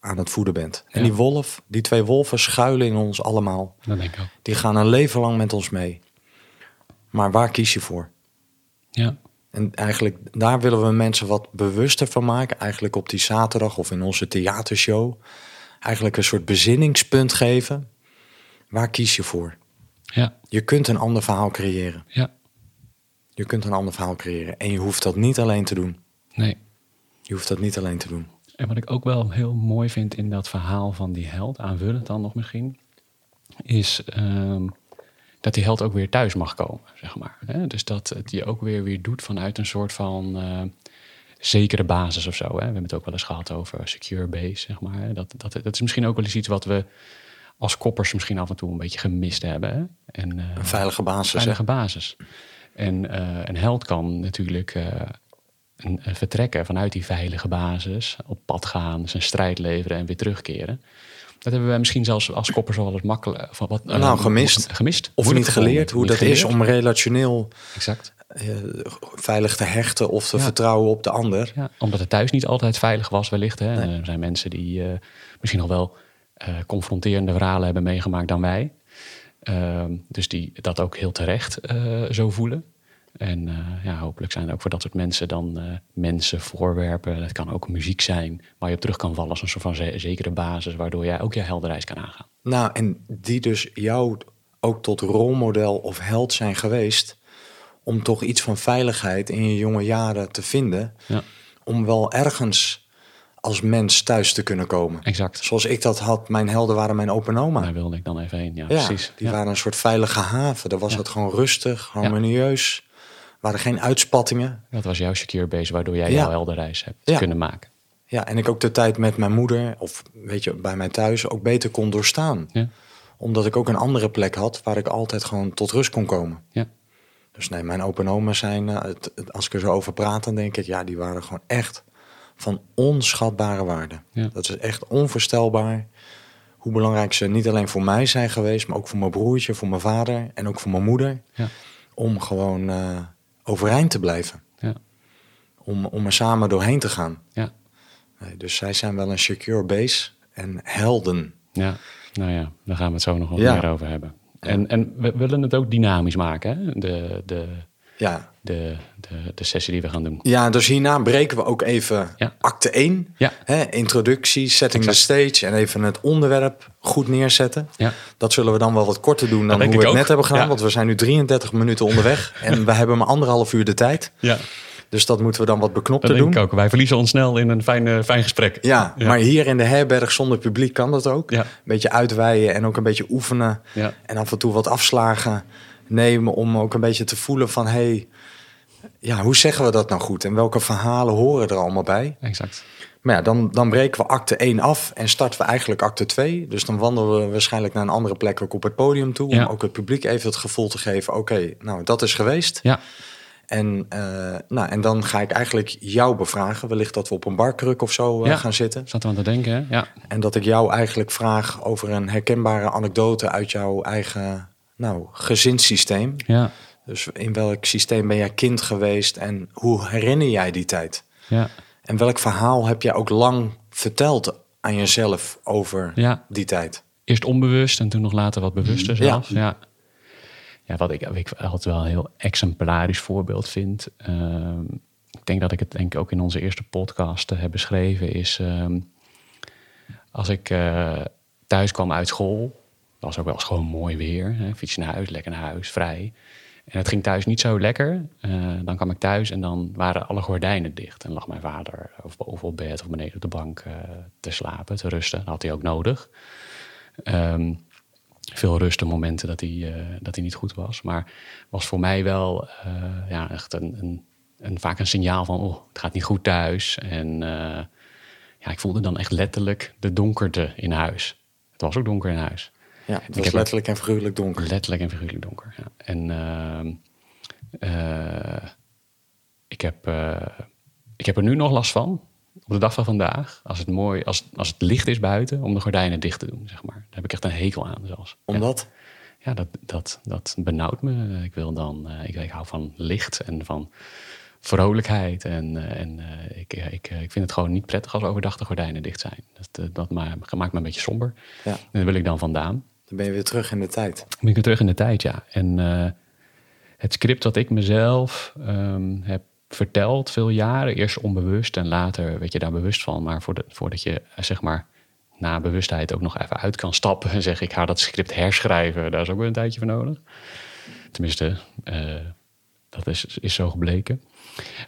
aan het voeden bent. En Ja. die wolf, die twee wolven schuilen in ons allemaal. Dat denk ik ook. Die gaan een leven lang met ons mee. Maar waar kies je voor? Ja. En eigenlijk, daar willen we mensen wat bewuster van maken. Eigenlijk op die zaterdag of in onze theatershow. Eigenlijk een soort bezinningspunt geven. Waar kies je voor? Ja. Je kunt een ander verhaal creëren. Ja. Je kunt een ander verhaal creëren. En je hoeft dat niet alleen te doen. Nee. Je hoeft dat niet alleen te doen. En wat ik ook wel heel mooi vind in dat verhaal van die held, aanvullend dan nog misschien, is ehm, dat die held ook weer thuis mag komen, zeg maar. Hè? Dus dat het je ook weer weer doet vanuit een soort van eh, zekere basis of zo. Hè? We hebben het ook wel eens gehad over secure base, zeg maar. Dat, dat, dat is misschien ook wel eens iets wat we als koppers misschien af en toe een beetje gemist hebben. Hè? En, eh, Een veilige basis. hè? veilige basis. En eh, een held kan natuurlijk eh, een, een vertrekken vanuit die veilige basis, op pad gaan, zijn strijd leveren en weer terugkeren. Dat hebben wij misschien zelfs als koppers wel eens makkelijk van wat eh, Nou, gemist. gemist. Of niet geleerd hoe Niet dat is om relationeel Exact. eh, veilig te hechten of te Ja. vertrouwen op de ander. Ja, omdat het thuis niet altijd veilig was, wellicht. Hè. Nee. Er zijn mensen die eh, misschien al wel eh, confronterende verhalen hebben meegemaakt dan wij. Ehm, dus die dat ook heel terecht eh, zo voelen. En eh, ja, hopelijk zijn er ook voor dat soort mensen dan mensen, voorwerpen. Het kan ook muziek zijn waar je op terug kan vallen als een soort van ze- zekere basis, waardoor jij ook je helderreis kan aangaan. Nou, en die dus jou ook tot rolmodel of held zijn geweest. Om toch iets van veiligheid in je jonge jaren te vinden. Ja, Om wel ergens als mens thuis te kunnen komen. exact. Zoals ik dat had, mijn helden waren mijn opa en oma. Daar wilde ik dan even heen. Ja, Ja, precies. die Ja. waren een soort veilige haven. Daar was Ja. het gewoon rustig, harmonieus. waren geen uitspattingen. Dat was jouw secure base, waardoor jij jouw helderreis hebt kunnen maken. Ja, en ik ook de tijd met mijn moeder, of weet je, bij mij thuis, ook beter kon doorstaan. Ja. Omdat ik ook een andere plek had waar ik altijd gewoon tot rust kon komen. Ja. Dus nee, mijn opa en oma zijn, eh, het- het- als ik er zo over praat, dan denk ik, ja, die waren gewoon echt van onschatbare waarde. Ja. Dat is echt onvoorstelbaar hoe belangrijk ze niet alleen voor mij zijn geweest, maar ook voor mijn broertje, voor mijn vader en ook voor mijn moeder. Ja. Om gewoon eh, overeind te blijven. Ja. Om, om er samen doorheen te gaan. Ja. Nee, dus zij zijn wel een secure base en helden. Ja, nou ja, daar gaan we het zo nog wat Ja. meer over hebben. En, en we willen het ook dynamisch maken, hè? De, de, Ja. De, de, de sessie die we gaan doen. ja, dus hierna breken we ook even Ja. acte 1. Ja. Hè, introductie, setting the stage en even het onderwerp goed neerzetten. Ja. Dat zullen we dan wel wat korter doen dan denk hoe we het ook. net hebben gedaan. Want we zijn nu 33 minuten onderweg en we hebben maar anderhalf uur de tijd. Ja, Dus dat moeten we dan wat dat beknopter denk doen. ik ook. Wij verliezen ons snel in een fijn, fijn gesprek. Ja, maar hier in de herberg zonder publiek kan dat ook. Ja. Een beetje uitweiden en ook een beetje oefenen. Ja. En af en toe wat afslagen nemen om ook een beetje te voelen van... hey, ja, hoe zeggen we dat nou goed? En welke verhalen horen er allemaal bij? Exact. Maar ja, dan, dan breken we acte 1 af en starten we eigenlijk acte 2. Dus dan wandelen we waarschijnlijk naar een andere plek ook op het podium toe... Ja. om ook het publiek even het gevoel te geven... oké, nou, dat is geweest. Ja, En, eh, nou, en dan ga ik eigenlijk jou bevragen. Wellicht dat we op een barkruk of zo eh, Ja. gaan zitten. zat aan te denken, hè? Ja. En dat ik jou eigenlijk vraag over een herkenbare anekdote uit jouw eigen nou, gezinssysteem. Ja, Dus in welk systeem ben jij kind geweest en hoe herinner jij die tijd? ja, En welk verhaal heb jij ook lang verteld aan jezelf over Ja. die tijd? Eerst onbewust en toen nog later wat bewuster Ja. zelfs. Ja. Ja, wat ik, ik altijd wel een heel exemplarisch voorbeeld vind. ehm, ik denk dat ik het denk ik ook in onze eerste podcast eh, heb beschreven. Is ehm, als ik eh, thuis kwam uit school. was ook wel eens gewoon mooi weer. Hè, fiets naar huis, lekker naar huis, vrij. En het ging thuis niet zo lekker. Eh, dan kwam ik thuis en dan waren alle gordijnen dicht. En lag mijn vader of boven op bed of beneden op de bank eh, te slapen, te rusten. Dat had hij ook nodig. Ehm, veel rusten momenten dat hij, eh, dat hij niet goed was. Maar was voor mij wel ja, echt een, een, een, vaak een signaal van... oh, het gaat niet goed thuis. En ja, ik voelde dan echt letterlijk de donkerte in huis. Het was ook donker in huis. Ja, het was heb- letterlijk en figuurlijk donker. Letterlijk en figuurlijk donker. Ja. En ehm, eh, ik, heb, eh, ik heb er nu nog last van. Op de dag van vandaag. Als het mooi, als, als het licht is buiten, om de gordijnen dicht te doen, zeg maar. Daar heb ik echt een hekel aan zelfs. Omdat? Ja, dat, dat, dat benauwt me. Ik wil dan, eh, ik, ik hou van licht en van vrolijkheid. En, en ik, ik, ik vind het gewoon niet prettig als overdag de gordijnen dicht zijn. Dat, dat ma- maakt me een beetje somber. Ja. En daar wil ik dan vandaan. Dan ben je weer terug in de tijd. Dan ben ik weer terug in de tijd, ja. En eh, het script dat ik mezelf ehm, heb verteld, veel jaren, eerst onbewust en later werd je daar bewust van. Maar voordat, voordat je, eh, zeg maar, na bewustheid ook nog even uit kan stappen en zeg ik ga dat script herschrijven, daar is ook weer een tijdje voor nodig. Tenminste, eh, dat is, is zo gebleken.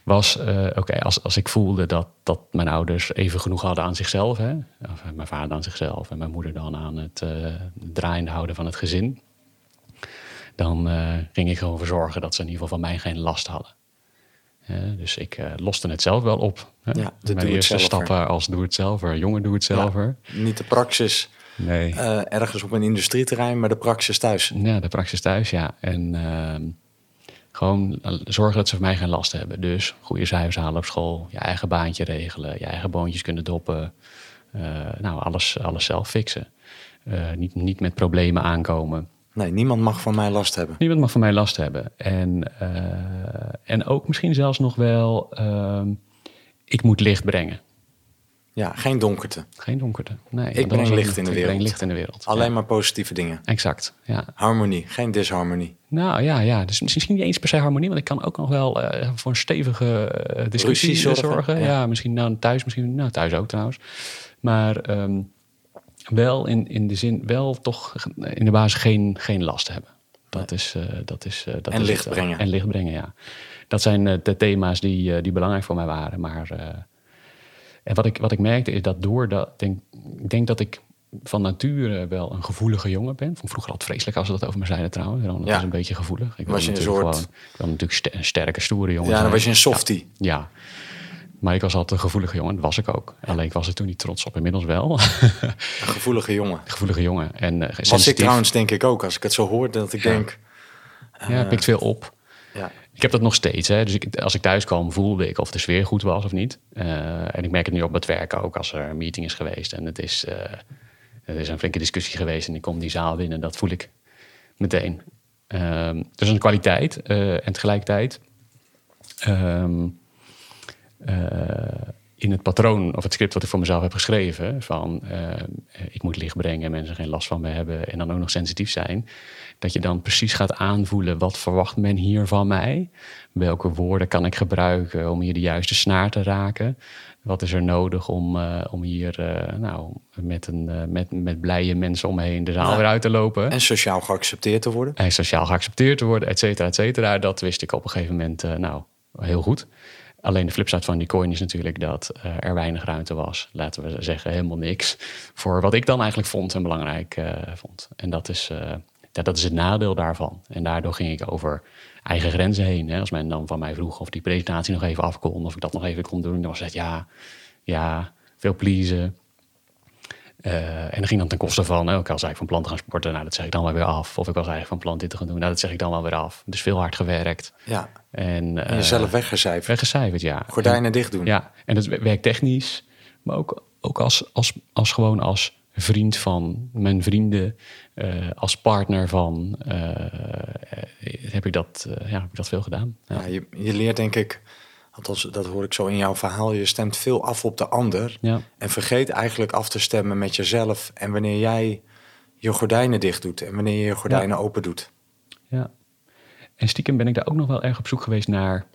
Was, eh, oké, als, als ik voelde dat, dat mijn ouders even genoeg hadden aan zichzelf, hè? Of, mijn vader aan zichzelf en mijn moeder dan aan het eh, draaiende houden van het gezin, dan eh, ging ik gewoon voor zorgen dat ze in ieder geval van mij geen last hadden. Dus ik loste het zelf wel op. Hè? Ja, de Mijn eerste stappen als doe-het-zelver, jonge doe-het-zelver. Niet de praxis Nee. ergens op een industrieterrein, maar de praxis thuis. Ja, de praxis thuis, ja. En ehm, gewoon zorgen dat ze van mij geen last hebben. Dus goede cijfers halen op school, je eigen baantje regelen, je eigen boontjes kunnen doppen. Eh, nou, alles, alles zelf fixen. Eh, niet, niet met problemen aankomen. Nee, niemand mag van mij last hebben. Niemand mag van mij last hebben. En, eh, en ook misschien zelfs nog wel, ehm, ik moet licht brengen. Ja, geen donkerte. Geen donkerte. Nee, want breng licht in de Ik wereld. breng licht in de wereld. Alleen Ja, maar positieve dingen. Exact, ja. Harmonie, geen disharmonie. Nou ja, ja, dus misschien niet eens per se harmonie, want ik kan ook nog wel eh, voor een stevige eh, discussie zorgen, zorgen. ja. Ja. misschien nou, thuis, misschien nou, thuis ook trouwens. Maar ehm, wel in, in de zin, wel toch in de basis geen, geen last hebben. Dat is, eh, dat is, dat En is licht brengen. En licht brengen, ja. Dat zijn de thema's die, die belangrijk voor mij waren. Maar en wat ik, wat ik merkte is dat door dat, denk, ik denk dat ik van nature wel een gevoelige jongen ben. Vond vroeger altijd vreselijk als ze dat over me zeiden trouwens. Dat Ja. is een beetje gevoelig. Ik Was je een soort- gewoon, ik wil natuurlijk een sterke, stoere jongen Ja, dan zijn. was je een softie. Ja. Maar ik was altijd een gevoelige jongen. Dat was ik ook. Alleen ik was er toen niet trots op. Inmiddels wel. Een gevoelige jongen. gevoelige jongen. En, eh, Was ik trouwens denk ik ook. Als ik het zo hoor, dat ik Ja. denk... Ja, pikt veel op. Ja, Ik heb dat nog steeds. Hè. Dus ik, als ik thuis kwam, voelde ik of de sfeer goed was of niet. Eh, en ik merk het nu op het werk ook als er een meeting is geweest. En het is, eh, er is een flinke discussie geweest en ik kom die zaal binnen. Dat voel ik meteen. Ehm dus een kwaliteit. eh, en tegelijkertijd... ehm, eh, in het patroon of het script wat ik voor mezelf heb geschreven... van eh, ik moet licht brengen, mensen geen last van me hebben... en dan ook nog sensitief zijn... dat je dan precies gaat aanvoelen... wat verwacht men hier van mij? Welke woorden kan ik gebruiken om hier de juiste snaar te raken? Wat is er nodig om, eh, om hier eh, nou, met, een, eh, met, met blije mensen om me heen de zaal Ja. weer uit te lopen? en sociaal geaccepteerd te worden. en sociaal geaccepteerd te worden, et cetera, et cetera. Dat wist ik op een gegeven moment nou, heel goed. Alleen de flipside van die coin is natuurlijk dat er weinig ruimte was. Laten we zeggen, helemaal niks. Voor wat ik dan eigenlijk vond en belangrijk vond. En dat is, ja, dat is het nadeel daarvan. En daardoor ging ik over eigen grenzen heen. Hè. Als men dan van mij vroeg of die presentatie nog even af kon... of ik dat nog even kon doen, dan was het ja, ja, veel pleasen. Eh, en dat ging dan ten koste van, ook al zei ik van plan te gaan sporten, nou dat zeg ik dan wel weer af. Of ik was eigenlijk van plan dit te gaan doen, nou dat zeg ik dan wel weer af. Dus veel hard gewerkt. Ja, En, en eh, jezelf weggecijferd. weggecijferd, ja. Gordijnen dicht doen. Ja, en dat werkt technisch, maar ook, ook als, als, als gewoon als vriend van mijn vrienden, eh, als partner van, eh, eh, heb, ik dat, ja, heb ik dat veel gedaan. Ja. Ja, je, je leert denk ik althans dat hoor ik zo in jouw verhaal, je stemt veel af op de ander. Ja. En vergeet eigenlijk af te stemmen met jezelf. En wanneer jij je gordijnen dicht doet en wanneer je je gordijnen open doet. Ja. En stiekem ben ik daar ook nog wel erg op zoek geweest naar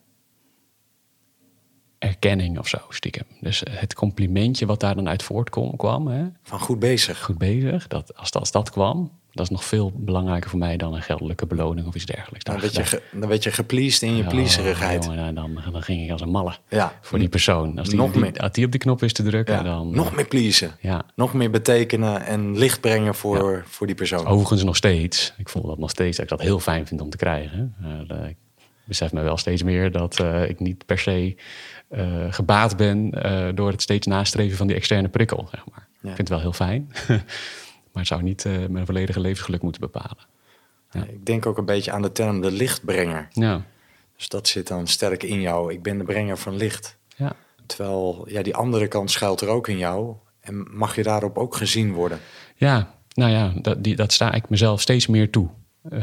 erkenning of zo, stiekem. Dus eh, het complimentje wat daar dan uit voortkwam, hè? Van goed bezig. goed bezig, dat, als, dat, als dat kwam, dat is nog veel belangrijker voor mij dan een geldelijke beloning of iets dergelijks. Dan werd je, ge- dan werd je gepleased in je Oh, pleaserigheid. jongen, nou, dan, dan ging ik als een malle Ja. voor die persoon. Als die, Nog die- meer. als die op die knop is te drukken, Ja, dan... nog meer pleasen. Ja, Nog meer betekenen en licht brengen voor, voor die persoon. overigens nog steeds. Ik voel dat nog steeds, dat ik dat heel fijn vind om te krijgen. Eh, ik besef me wel steeds meer dat eh, ik niet per se eh, gebaat ben eh, door het steeds nastreven van die externe prikkel, zeg maar. Ja. Ik vind het wel heel fijn, maar het zou niet eh, mijn volledige levensgeluk moeten bepalen. Ik denk ook een beetje aan de term de lichtbrenger. Ja, Dus dat zit dan sterk in jou. Ik ben de brenger van licht. ja. Terwijl ja, die andere kant schuilt er ook in jou. En mag je daarop ook gezien worden? Ja, nou ja, dat, die, dat sta ik mezelf steeds meer toe. Dat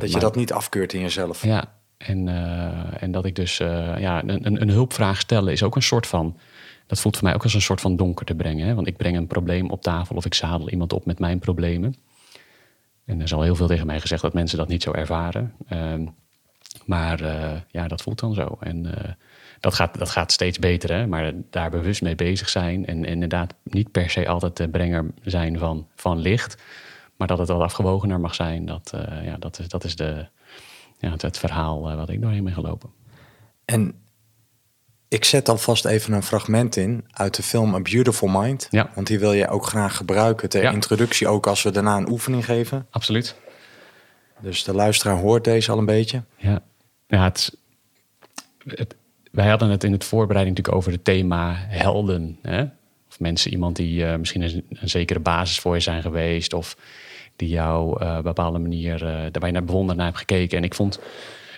je maar- dat niet afkeurt in jezelf. Ja, en, eh, en dat ik dus eh, ja, een, een- een hulpvraag stellen is ook een soort van. Dat voelt voor mij ook als een soort van donker te brengen. Hè? Want ik breng een probleem op tafel of ik zadel iemand op met mijn problemen. En er is al heel veel tegen mij gezegd dat mensen dat niet zo ervaren. Ehm, maar eh, ja, dat voelt dan zo. En dat, gaat, dat gaat steeds beter, hè? maar daar bewust mee bezig zijn. En, inderdaad niet per se altijd de brenger zijn van, van licht. Maar dat het wat afgewogener mag zijn. Dat, ja, dat, is, dat is de, ja, het, het verhaal eh, wat ik doorheen ben gelopen. En ik zet alvast even een fragment in uit de film A Beautiful Mind. Ja. Want die wil je ook graag gebruiken ter Ja. introductie. Ook als we daarna een oefening geven. Absoluut. Dus de luisteraar hoort deze al een beetje. Ja, ja het, is- het- wij hadden het in het voorbereiding natuurlijk over het thema helden. Hè? Of mensen, iemand die eh, misschien een, een zekere basis voor je zijn geweest. Of die jou eh, op een bepaalde manier, eh daar naar bewonderd naar hebt gekeken. En ik vond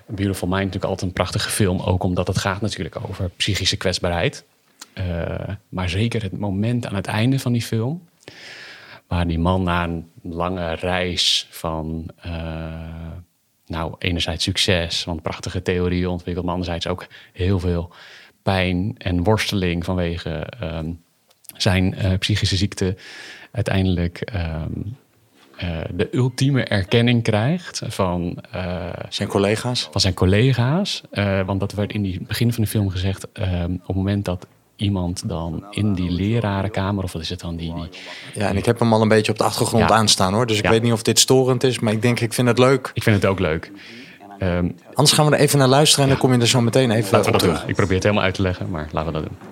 Beautiful Mind natuurlijk altijd een prachtige film. Ook omdat het gaat natuurlijk over psychische kwetsbaarheid. Eh, maar zeker het moment aan het einde van die film. Waar die man na een lange reis van, eh, nou, enerzijds succes, want prachtige theorieën ontwikkeld, maar anderzijds ook heel veel pijn en worsteling vanwege ehm, zijn eh, psychische ziekte, uiteindelijk ehm, eh, de ultieme erkenning krijgt van, eh, Zijn collega's. van zijn collega's. Eh, want dat werd in het begin van de film gezegd, ehm, op het moment dat iemand dan in die lerarenkamer, of wat is het dan, die, die Ja, en ik heb hem al een beetje op de achtergrond Ja. aanstaan hoor. Dus ik Ja. weet niet of dit storend is. Maar ik denk, ik vind het leuk. Ik vind het ook leuk. Ehm, Anders gaan we er even naar luisteren. En dan kom je er zo meteen even laten we op dat terug. doen. Ik probeer het helemaal uit te leggen, maar laten we dat doen.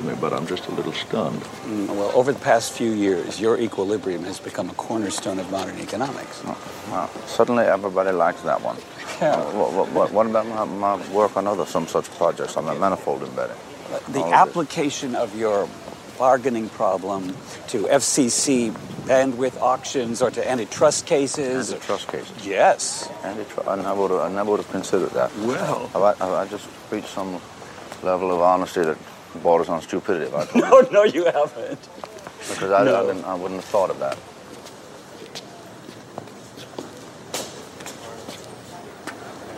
Forgive me, but I'm just a little stunned. Mm, Well, over the past few years, your equilibrium has become a cornerstone of modern economics. Wow. Suddenly everybody likes that one. Yeah. What, what, what, what about my, my work on other some such projects on the manifold embedding? The All of application of your bargaining problem to FCC bandwidth auctions or to antitrust cases. Antitrust cases. Yes. Antitru- I never would have, I never would have considered that. Well. Have I, have I just reached some level of honesty that borders on stupidity? If I told you? No, no, you haven't. Because I, I, didn't, I wouldn't have thought of that.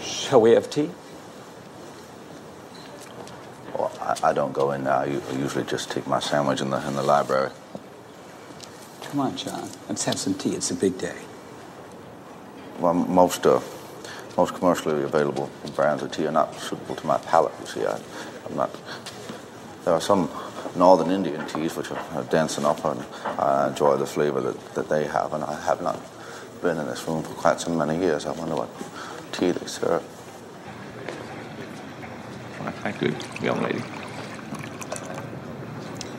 Shall we have tea? Well, I, I don't go in now. I usually just take my sandwich in the, in the library. Come on, John. Let's have some tea. It's a big day. Well, most uh, most commercially available brands of tea are not suitable to my palate. You see, I, I'm not. There are some northern Indian teas which are, are dense enough, and I enjoy the flavour that, that they have. And I have not been in this room for quite so many years. I wonder what tea they serve. Thank you, young lady.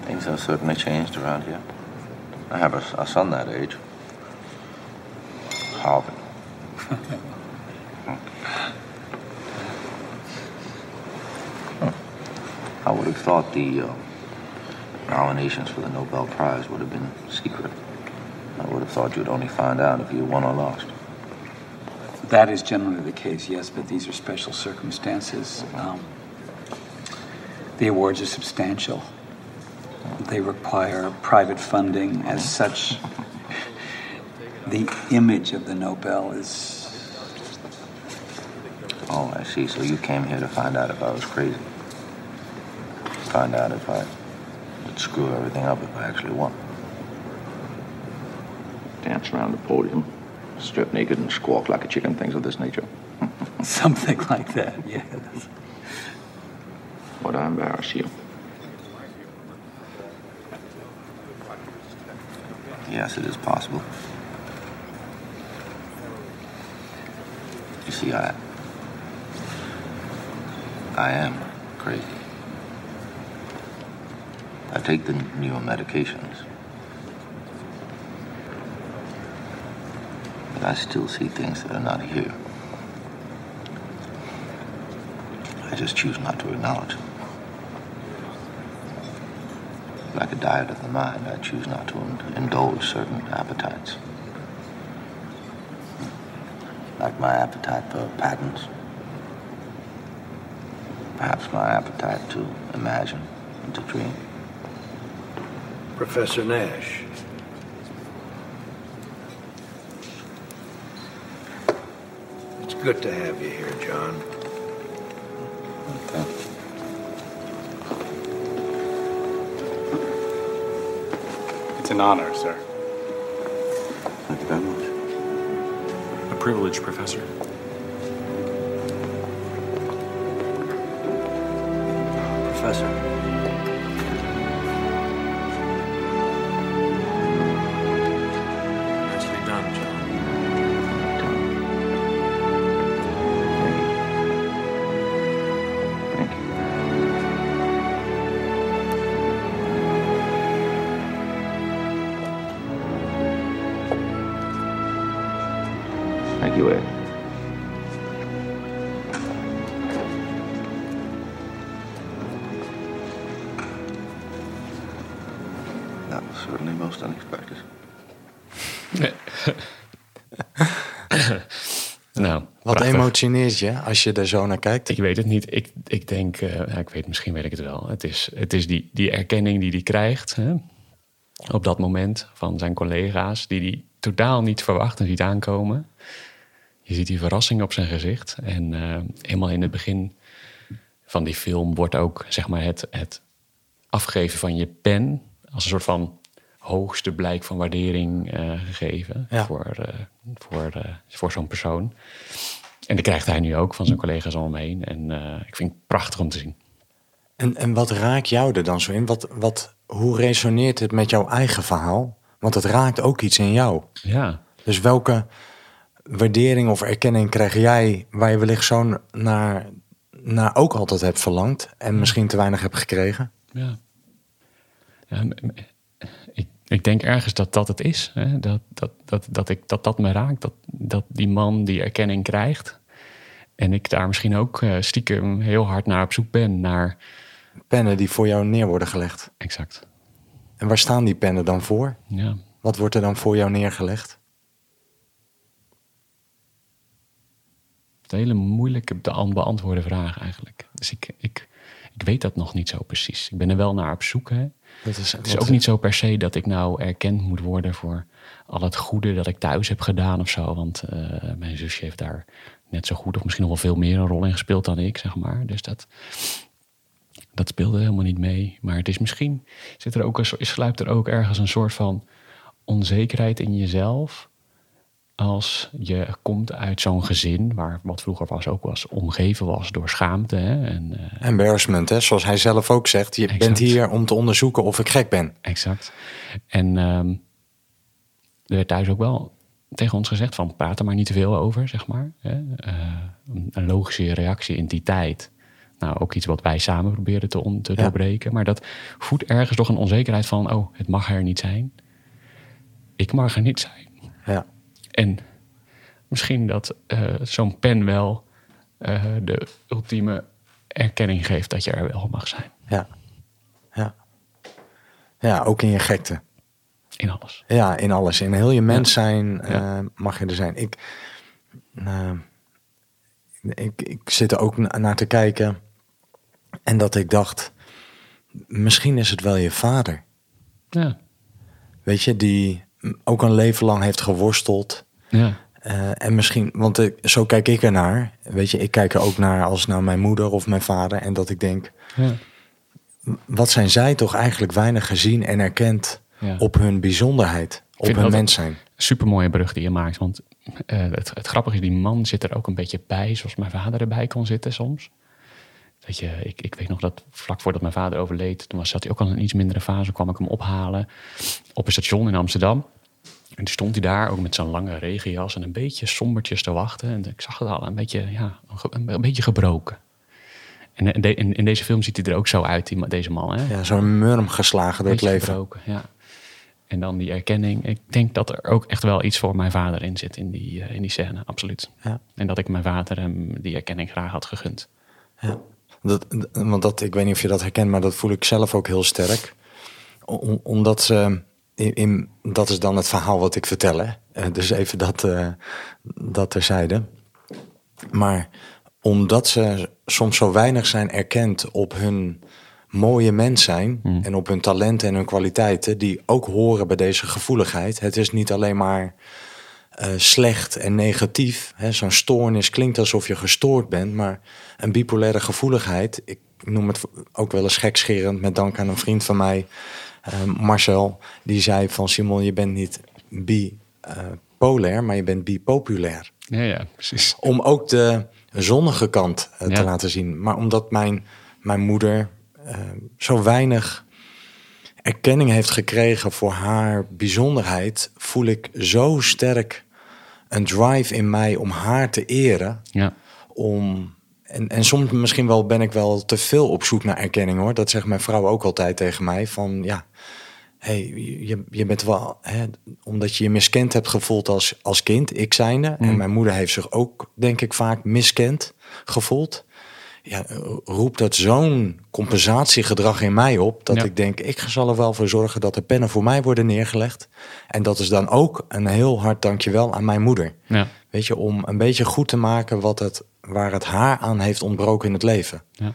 Things have certainly changed around here. I have a, a son that age. Harvard. I would have thought the uh, nominations for the Nobel Prize would have been secret. I would have thought you'd only find out if you won or lost. That is generally the case, yes, but these are special circumstances. Um, the awards are substantial. They require private funding. As such, the image of the Nobel is. Oh, I see. So you came here to find out if I was crazy. Find out if I would screw everything up if I actually won. Dance around the podium, strip naked and squawk like a chicken, things of this nature. Something like that, yes. Would I embarrass you? Yes, it is possible. You see, I. I am crazy. I take the newer medications. But I still see things that are not here. I just choose not to acknowledge them. Like a diet of the mind, I choose not to indulge certain appetites. Like my appetite for patterns. Perhaps my appetite to imagine and to dream. Professor Nash. It's good to have you here, John. Thank. It's an honor, sir. Thank you very much. A privilege, Professor. Professor. Je als je er zo naar kijkt? Ik weet het niet. Ik, ik denk, eh, ik weet, misschien weet ik het wel. Het is, het is die, die erkenning die hij krijgt hè, op dat moment van zijn collega's, die hij totaal niet verwacht en ziet aankomen. Je ziet die verrassing op zijn gezicht. En eh, helemaal in het begin van die film wordt ook zeg maar, het, het afgeven van je pen als een soort van hoogste blijk van waardering eh, gegeven Ja. voor, voor, voor zo'n persoon. En die krijgt hij nu ook van zijn collega's om hem heen. En eh, ik vind het prachtig om te zien. En, en wat raakt jou er dan zo in? Wat, wat, hoe resoneert het met jouw eigen verhaal? Want het raakt ook iets in jou. Ja, Dus welke waardering of erkenning krijg jij waar je wellicht zo naar, naar ook altijd hebt verlangd en misschien te weinig hebt gekregen? ja. ja ik, denk ergens dat dat het is. Hè? Dat, dat, dat, dat, ik, dat dat me raakt. Dat, dat die man die erkenning krijgt. En ik daar misschien ook eh, stiekem heel hard naar op zoek ben. Naar, Pennen die voor jou neer worden gelegd. exact. En waar staan die pennen dan voor? Ja. Wat wordt er dan voor jou neergelegd? Een hele moeilijke te beantwoorden vraag eigenlijk. Dus ik, ik, ik weet dat nog niet zo precies. Ik ben er wel naar op zoek. Hè. Dat is, Het is ook niet zo per se dat ik nou erkend moet worden voor al het goede dat ik thuis heb gedaan of zo. Want eh, mijn zusje heeft daar net zo goed of misschien nog wel veel meer een rol in gespeeld dan ik, zeg maar. Dus dat, dat speelde helemaal niet mee. Maar het is misschien, zit er ook een, sluipt er ook ergens een soort van onzekerheid in jezelf. Als je komt uit zo'n gezin, waar wat vroeger was ook was, omgeven was door schaamte. Hè? En, eh, Embarrassment, hè? zoals hij zelf ook zegt. Je Exact. bent hier om te onderzoeken of ik gek ben. Exact. En ehm, er werd thuis ook wel tegen ons gezegd van praat er maar niet te veel over, zeg maar. Hè? Eh, een- logische reactie in die tijd. Nou, ook iets wat wij samen proberen te, on- te Ja. doorbreken. Maar dat voedt ergens toch een onzekerheid van... oh, het mag er niet zijn. Ik mag er niet zijn. Ja. En misschien dat eh, zo'n pen wel eh, de ultieme erkenning geeft... dat je er wel mag zijn. Ja. Ja. Ja, ook in je gekte. In alles. Ja, in alles. In heel je mens zijn Ja. eh, mag je er zijn. Ik, eh, ik, ik zit er ook na- naar te kijken. En dat ik dacht, misschien is het wel je vader. Ja, Weet je, die ook een leven lang heeft geworsteld. Ja. Eh, en misschien, want ik- zo kijk ik ernaar. Weet je, ik kijk er ook naar als naar mijn moeder of mijn vader. En dat ik denk, Ja. wat zijn zij toch eigenlijk weinig gezien en erkend Ja. op hun bijzonderheid, op hun mens zijn. Super mooie brug die je maakt. Want eh, het, het grappige is, die man zit er ook een beetje bij, zoals mijn vader erbij kon zitten soms. Dat je, ik, ik weet nog dat vlak voordat mijn vader overleed, toen was, zat hij ook al in een iets mindere fase, kwam ik hem ophalen op een station in Amsterdam. En toen stond hij daar ook met zo'n lange regenjas en een beetje sombertjes te wachten. En ik zag het al, een beetje, ja, een, beetje gebroken. En in, de- in, in deze film ziet hij er ook zo uit, die, deze man. Hè? Ja, zo'n murm geslagen door het leven. gebroken, ja. En dan die erkenning. Ik denk dat er ook echt wel iets voor mijn vader in zit in die, eh, in die scène, absoluut. Ja. En dat ik mijn vader hem die erkenning graag had gegund. Ja. Dat, want dat, ik weet niet of je dat herkent, maar dat voel ik zelf ook heel sterk. Om- omdat ze, in, in- dat is dan het verhaal wat ik vertel. Hè? Eh, dus even dat, eh dat terzijde. Maar omdat ze soms zo weinig zijn erkend op hun mooie mens zijn en op hun talenten en hun kwaliteiten, die ook horen bij deze gevoeligheid. Het is niet alleen maar eh, slecht en negatief. Zo'n stoornis klinkt alsof je gestoord bent, maar een bipolaire gevoeligheid, ik noem het ook wel eens gekscherend met dank aan een vriend van mij, eh, Marcel, die zei van Simon, je bent niet bipolair, maar je bent bipopulair Ja, ja, precies. om ook de zonnige kant eh, te laten zien. Maar omdat mijn, mijn moeder zo weinig erkenning heeft gekregen voor haar bijzonderheid, voel ik zo sterk een drive in mij om haar te eren. Ja, Om, en, en soms misschien wel ben ik wel te veel op zoek naar erkenning hoor. Dat zegt mijn vrouw ook altijd tegen mij. Van ja, hey, je, je bent wel, hè, omdat je je miskend hebt gevoeld als, als kind, ik zijnde. En mijn moeder heeft zich ook, denk ik, vaak miskend gevoeld. Ja, roept dat zo'n compensatiegedrag in mij op, dat Ja. ik denk, ik zal er wel voor zorgen dat de pennen voor mij worden neergelegd. En dat is dan ook een heel hard dankjewel aan mijn moeder. ja, Weet je, om een beetje goed te maken wat het, waar het haar aan heeft ontbroken in het leven. ja.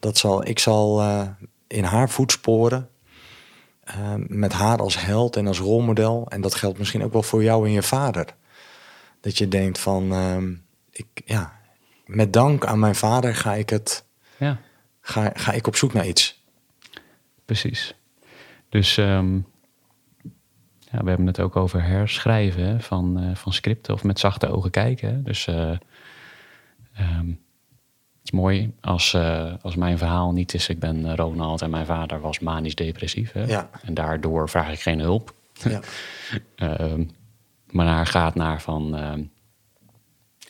Dat zal, ik zal eh, in haar voetsporen, eh, met haar als held en als rolmodel. En dat geldt misschien ook wel voor jou en je vader. Dat je denkt van, ehm, ik, ja, met dank aan mijn vader ga ik, het, ja. ga, ga ik op zoek naar iets. Precies. Dus ehm, ja, we hebben het ook over herschrijven hè, van, eh, van scripten of met zachte ogen kijken. hè. Dus ehm, het is mooi als, eh, als mijn verhaal niet is... ik ben Ronald en mijn vader was manisch depressief. Hè, Ja. En daardoor vraag ik geen hulp. Ja. Ehm, maar naar gaat naar van...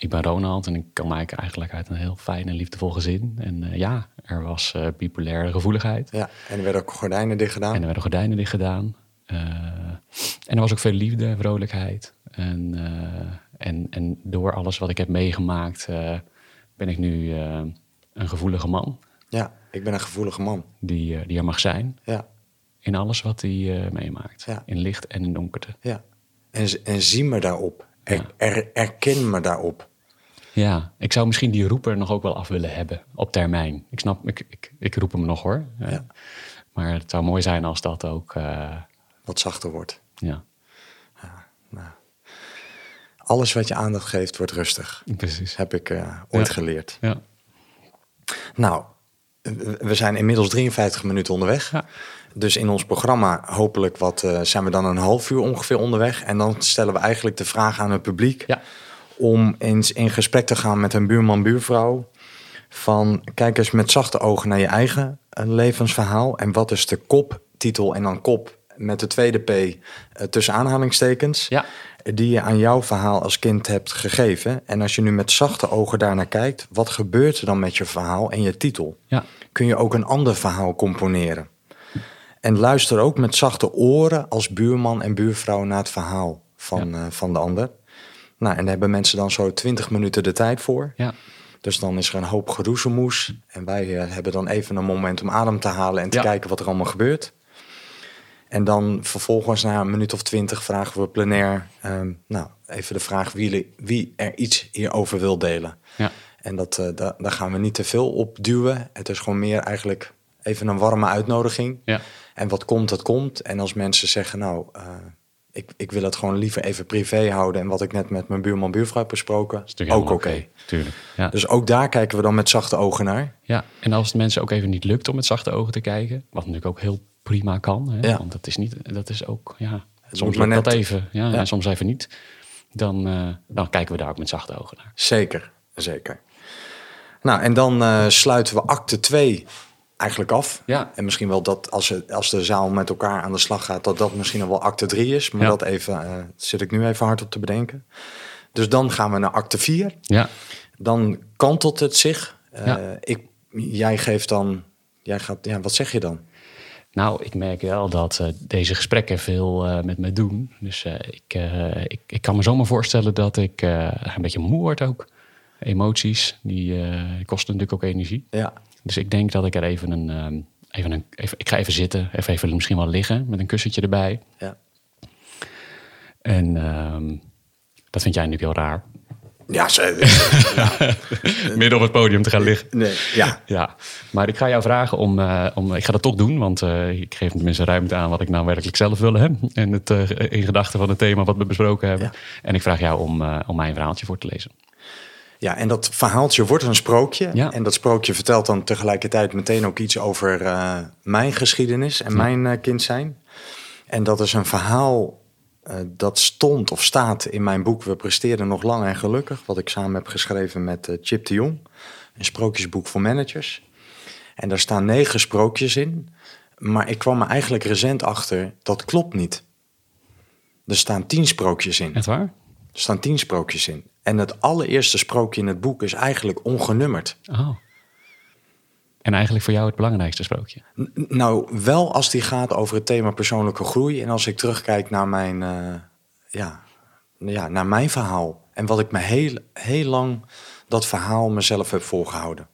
ik ben Ronald en ik kom eigenlijk- eigenlijk uit een heel fijn en liefdevol gezin. En eh, ja, er was eh, bipolaire gevoeligheid. ja, en er werden ook gordijnen dicht gedaan. En er werden gordijnen dicht gedaan. Eh, en er was ook veel liefde en vrolijkheid. En, en, en door alles wat ik heb meegemaakt, ben ik nu een gevoelige man. Ja, ik ben een gevoelige man. Die, die er mag zijn Ja, in alles wat hij meemaakt. Ja. In licht en in donkerte. ja. En, en zie me daarop. Er, Ja. er- erken me daarop. Ja, ik zou misschien die roeper nog ook wel af willen hebben op termijn. Ik snap, ik, ik, ik roep hem nog hoor. Ja. Maar het zou mooi zijn als dat ook, eh, Wat zachter wordt. ja, Alles wat je aandacht geeft, wordt rustig. precies. Heb ik eh, ooit Ja. geleerd. Ja. Nou, we zijn inmiddels 53 minuten onderweg. Ja. Dus in ons programma hopelijk wat, eh, zijn we dan een half uur ongeveer onderweg. En dan stellen we eigenlijk de vraag aan het publiek... Ja. Om eens in gesprek te gaan met een buurman, buurvrouw... van kijk eens met zachte ogen naar je eigen eh, levensverhaal... en wat is de koptitel en dan kop met de tweede P eh, tussen aanhalingstekens... Ja. die je aan jouw verhaal als kind hebt gegeven. En als je nu met zachte ogen daarnaar kijkt... wat gebeurt er dan met je verhaal en je titel? Ja. kun je ook een ander verhaal componeren. En luister ook met zachte oren als buurman en buurvrouw naar het verhaal van, eh, van de ander. Nou, en daar hebben mensen dan zo 20 minuten de tijd voor. Ja. Dus dan is er een hoop geroezemoes. En wij eh, hebben dan even een moment om adem te halen en te Ja. kijken wat er allemaal gebeurt. En dan vervolgens na een minuut of twintig vragen we plenair... ehm, nou, even de vraag wie, wie er iets hierover wil delen. Ja. En dat, eh, da- daar gaan we niet te veel op duwen. Het is gewoon meer eigenlijk even een warme uitnodiging. Ja. En wat komt, dat komt. En als mensen zeggen, nou, eh, ik, ik wil het gewoon liever even privé houden. En wat ik net met mijn buurman buurvrouw heb besproken, is ook oké. Tuurlijk. Ja. Dus ook daar kijken we dan met zachte ogen naar. ja, en als het mensen ook even niet lukt om met zachte ogen te kijken, wat natuurlijk ook heel prima kan, hè, Ja. want dat is niet, dat is ook, ja, soms maar lukt dat net- even, ja, Ja. en soms even niet. Dan, eh, dan kijken we daar ook met zachte ogen naar. Zeker, zeker. Nou, en dan eh, sluiten we acte 2 eigenlijk af. Ja. En misschien wel dat als, het, als de zaal met elkaar aan de slag gaat, dat dat misschien nog wel acte 3 is. Maar Ja. dat even, eh, zit ik nu even hard op te bedenken. Dus dan gaan we naar acte 4. Ja, Dan kantelt het zich. Eh, Ja. ik, jij geeft dan, jij gaat, ja, wat zeg je dan? Nou, ik merk wel dat eh, deze gesprekken veel met me doen. Dus ik, ik, ik kan me zomaar voorstellen dat ik een beetje moe word ook. Emoties, die kosten natuurlijk ook energie. Ja, Dus ik denk dat ik er even een... ehm, even een even, ik ga even zitten, even, even misschien wel liggen met een kussentje erbij. ja. En ehm, dat vind jij natuurlijk heel raar. Ja, ze, Midden op het podium te gaan liggen. nee, ja. Ja, maar ik ga jou vragen om, eh, om ik ga dat toch doen, want eh, ik geef tenminste ruimte aan wat ik nou werkelijk zelf wil hebben. En het eh, in gedachten van het thema wat we besproken hebben. Ja. En ik vraag jou om, om mijn verhaaltje voor te lezen. Ja, en dat verhaaltje wordt een sprookje. Ja. En dat sprookje vertelt dan tegelijkertijd meteen ook iets over eh, mijn geschiedenis en mijn eh, kind zijn. En dat is een verhaal eh, dat stond of staat in mijn boek We presteren nog lang en gelukkig. Wat ik samen heb geschreven met Chip de Jong. Een sprookjesboek voor managers. En daar staan negen sprookjes in. Maar ik kwam er eigenlijk recent achter, dat klopt niet. Er staan tien sprookjes in. Echt waar? Er staan tien sprookjes in. En het allereerste sprookje in het boek is eigenlijk ongenummerd. Oh. En eigenlijk voor jou het belangrijkste sprookje. N- nou, wel als die gaat over het thema persoonlijke groei. En als ik terugkijk naar mijn, eh, ja, ja, naar mijn verhaal. En wat ik me heel, heel lang dat verhaal mezelf heb voorgehouden.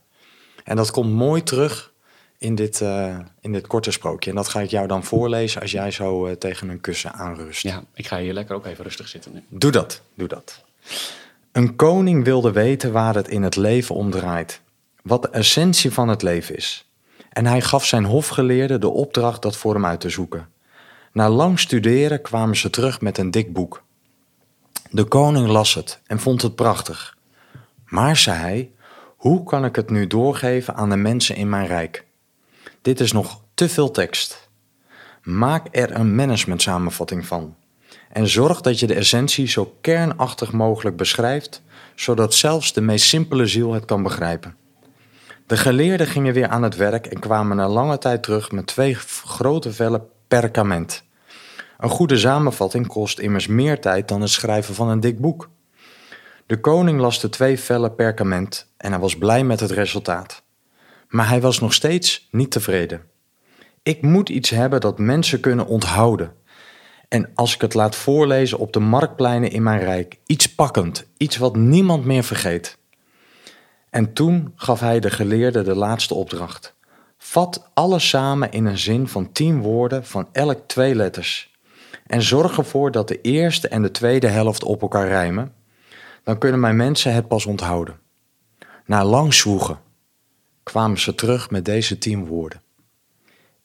En dat komt mooi terug in dit, eh, in dit korte sprookje. En dat ga ik jou dan voorlezen als jij zo eh, tegen een kussen aanrust. Ja, ik ga hier lekker ook even rustig zitten nu. Doe dat, doe dat. Een koning wilde weten waar het in het leven om draait. Wat de essentie van het leven is. En hij gaf zijn hofgeleerden de opdracht dat voor hem uit te zoeken. Na lang studeren kwamen ze terug met een dik boek. De koning las het en vond het prachtig. Maar, zei hij, hoe kan ik het nu doorgeven aan de mensen in mijn rijk? Dit is nog te veel tekst. Maak er een managementsamenvatting van. En zorg dat je de essentie zo kernachtig mogelijk beschrijft, zodat zelfs de meest simpele ziel het kan begrijpen. De geleerden gingen weer aan het werk en kwamen na lange tijd terug met twee grote vellen perkament. Een goede samenvatting kost immers meer tijd dan het schrijven van een dik boek. De koning las de twee vellen perkament en hij was blij met het resultaat. Maar hij was nog steeds niet tevreden. Ik moet iets hebben dat mensen kunnen onthouden. En als ik het laat voorlezen op de marktpleinen in mijn rijk, iets pakkend, iets wat niemand meer vergeet. En toen gaf hij de geleerde de laatste opdracht. Vat alles samen in een zin van tien woorden van elk twee letters. En zorg ervoor dat de eerste en de tweede helft op elkaar rijmen. Dan kunnen mijn mensen het pas onthouden. Na lang zwoegen kwamen ze terug met deze tien woorden.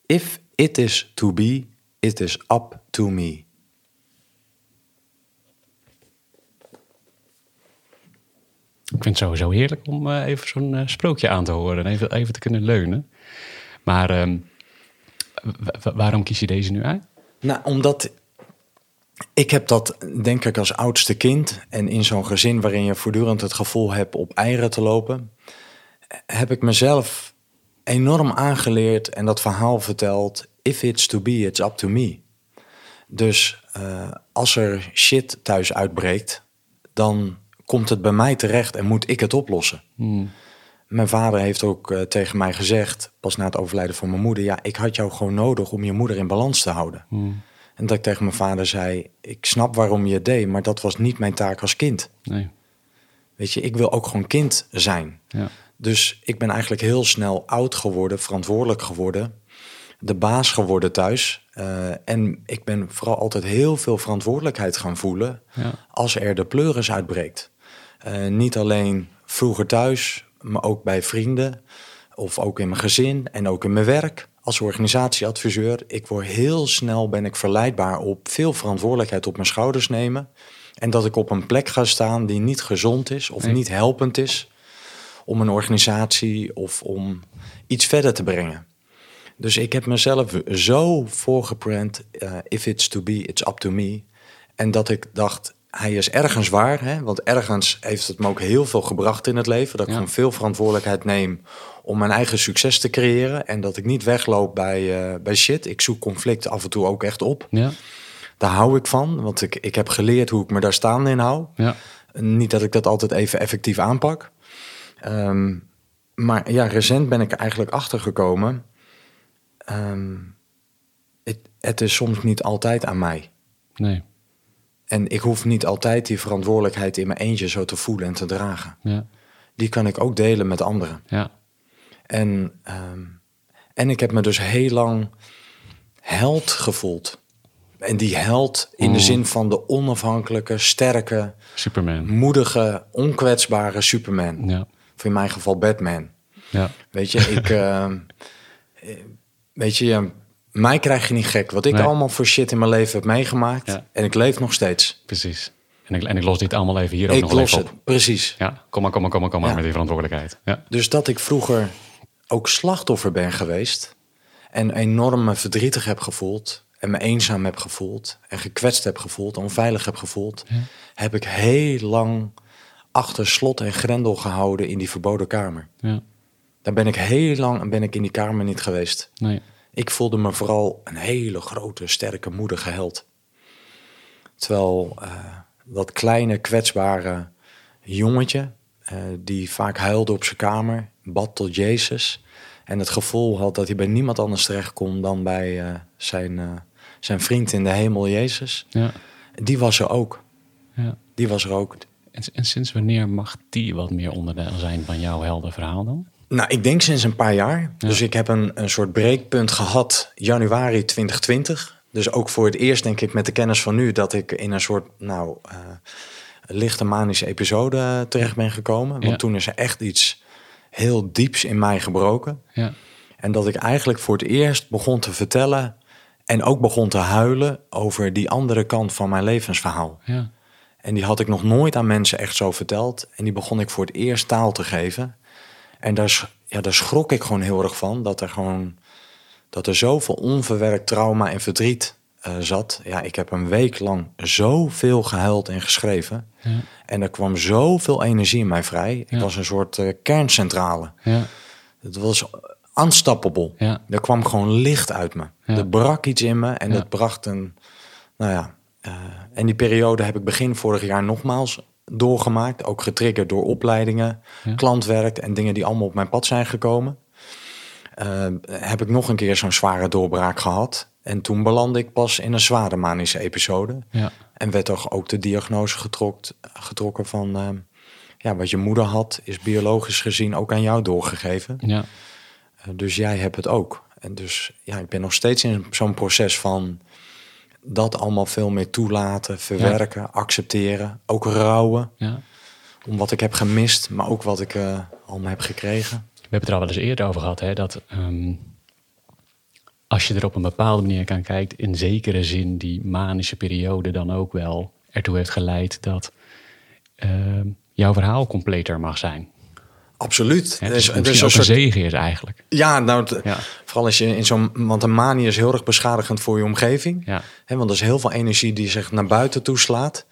If it is to be, it is up to me. Ik vind het sowieso heerlijk om eh, even zo'n eh, sprookje aan te horen en even, even te kunnen leunen. Maar ehm, wa- wa- waarom kies je deze nu uit? Nou, omdat ik heb dat denk ik als oudste kind en in zo'n gezin waarin je voortdurend het gevoel hebt op eieren te lopen, heb ik mezelf enorm aangeleerd en dat verhaal verteld. If it's to be, it's up to me. Dus eh, als er shit thuis uitbreekt, dan komt het bij mij terecht en moet ik het oplossen. Mijn vader heeft ook eh, tegen mij gezegd, pas na het overlijden van mijn moeder, ja, ik had jou gewoon nodig om je moeder in balans te houden. En dat ik tegen mijn vader zei, ik snap waarom je het deed, maar dat was niet mijn taak als kind. Nee. Weet je, ik wil ook gewoon kind zijn. Ja. Dus ik ben eigenlijk heel snel oud geworden, verantwoordelijk geworden, de baas geworden thuis. Eh, en ik ben vooral altijd heel veel verantwoordelijkheid gaan voelen Ja. als er de pleuris uitbreekt. Eh, niet alleen vroeger thuis, maar ook bij vrienden of ook in mijn gezin en ook in mijn werk als organisatieadviseur. Ik word heel snel ben ik verleidbaar op veel verantwoordelijkheid op mijn schouders nemen. En dat ik op een plek ga staan die niet gezond is of Nee. niet helpend is om een organisatie of om iets verder te brengen. Dus ik heb mezelf zo voorgeprent, eh, if it's to be, it's up to me. En dat ik dacht, hij is ergens waar, hè? want ergens heeft het me ook heel veel gebracht in het leven. Dat ik Ja. gewoon veel verantwoordelijkheid neem om mijn eigen succes te creëren. En dat ik niet wegloop bij, eh, bij shit. Ik zoek conflicten af en toe ook echt op. Ja, Daar hou ik van, want ik, ik heb geleerd hoe ik me daar staande in hou. ja, Niet dat ik dat altijd even effectief aanpak. Ehm, maar ja, recent ben ik er eigenlijk achter gekomen. Ehm, het, het is soms niet altijd aan mij. nee, En ik hoef niet altijd die verantwoordelijkheid in mijn eentje zo te voelen en te dragen. ja, Die kan ik ook delen met anderen. ja, En, ehm, en ik heb me dus heel lang held gevoeld. En die held in de Mm. zin van de onafhankelijke, sterke, Superman. moedige, onkwetsbare Superman. Ja, Of in mijn geval Batman. ja, Weet je, ik. eh, eh, weet je, mij krijg je niet gek. Wat ik Nee. allemaal voor shit in mijn leven heb meegemaakt. Ja. En ik leef nog steeds. precies. En ik, en ik los dit allemaal even hier ook ik nog los even het, op. precies. Ja, kom maar, kom maar, kom maar, kom maar Ja. met die verantwoordelijkheid. Ja, Dus dat ik vroeger ook slachtoffer ben geweest. En enorm me verdrietig heb gevoeld. En me eenzaam heb gevoeld. En gekwetst heb gevoeld. Onveilig heb gevoeld. Heb ik heel lang achter slot en grendel gehouden in die verboden kamer. ja, Daar ben ik heel lang ben ik in die kamer niet geweest. nee, Ik voelde me vooral een hele grote, sterke, moedige held. Terwijl eh, dat kleine, kwetsbare jongetje, eh, die vaak huilde op zijn kamer, bad tot Jezus. En het gevoel had dat hij bij niemand anders terecht kon dan bij eh, zijn, zijn vriend in de hemel, Jezus. ja, Die was er ook. ja. Die was er ook. En, en sinds wanneer mag die wat meer onderdeel zijn van jouw heldenverhaal dan? Nou, ik denk sinds een paar jaar. Dus ik heb een, een soort breekpunt gehad januari 2020. Dus ook voor het eerst denk ik met de kennis van nu... dat ik in een soort nou, eh, lichte manische episode terecht ben gekomen. Want Ja. toen is er echt iets heel dieps in mij gebroken. Ja, En dat ik eigenlijk voor het eerst begon te vertellen... en ook begon te huilen over die andere kant van mijn levensverhaal. ja, En die had ik nog nooit aan mensen echt zo verteld. En die begon ik voor het eerst taal te geven. En daar, ja, daar schrok ik gewoon heel erg van. Dat er gewoon dat er zoveel onverwerkt trauma en verdriet eh, zat. Ja, ik heb een week lang zoveel gehuild en geschreven. ja, En er kwam zoveel energie in mij vrij. Ik was een soort eh, kerncentrale. ja, Het was unstoppable. Ja. Er kwam gewoon licht uit me. Er brak iets in me en dat bracht een... Nou ja, eh, en die periode heb ik begin vorig jaar nogmaals doorgemaakt. Ook getriggerd door opleidingen, Ja. klantwerk en dingen die allemaal op mijn pad zijn gekomen. Eh, heb ik nog een keer zo'n zware doorbraak gehad. En toen belandde ik pas in een zware manische episode. ja, En werd toch ook de diagnose getrokt, getrokken van... eh, ja, wat je moeder had, is biologisch gezien ook aan jou doorgegeven. ja, Uh, Dus jij hebt het ook. En dus ja, ik ben nog steeds in zo'n proces van dat allemaal veel meer toelaten, verwerken, accepteren, ook rouwen ja. om wat ik heb gemist, maar ook wat ik eh, allemaal heb gekregen. We hebben het er al wel eens eerder over gehad, hè, dat ehm, als je er op een bepaalde manier kan kijken, in zekere zin die manische periode dan ook wel ertoe heeft geleid dat ehm, jouw verhaal completer mag zijn. Absoluut. Hè, Er dus is- misschien een soort- zegen is eigenlijk. Ja, nou, het- Ja. vooral als je in zo'n. Want een manie is heel erg beschadigend voor je omgeving. Ja, Hè, want er is heel veel energie die zich naar buiten toeslaat.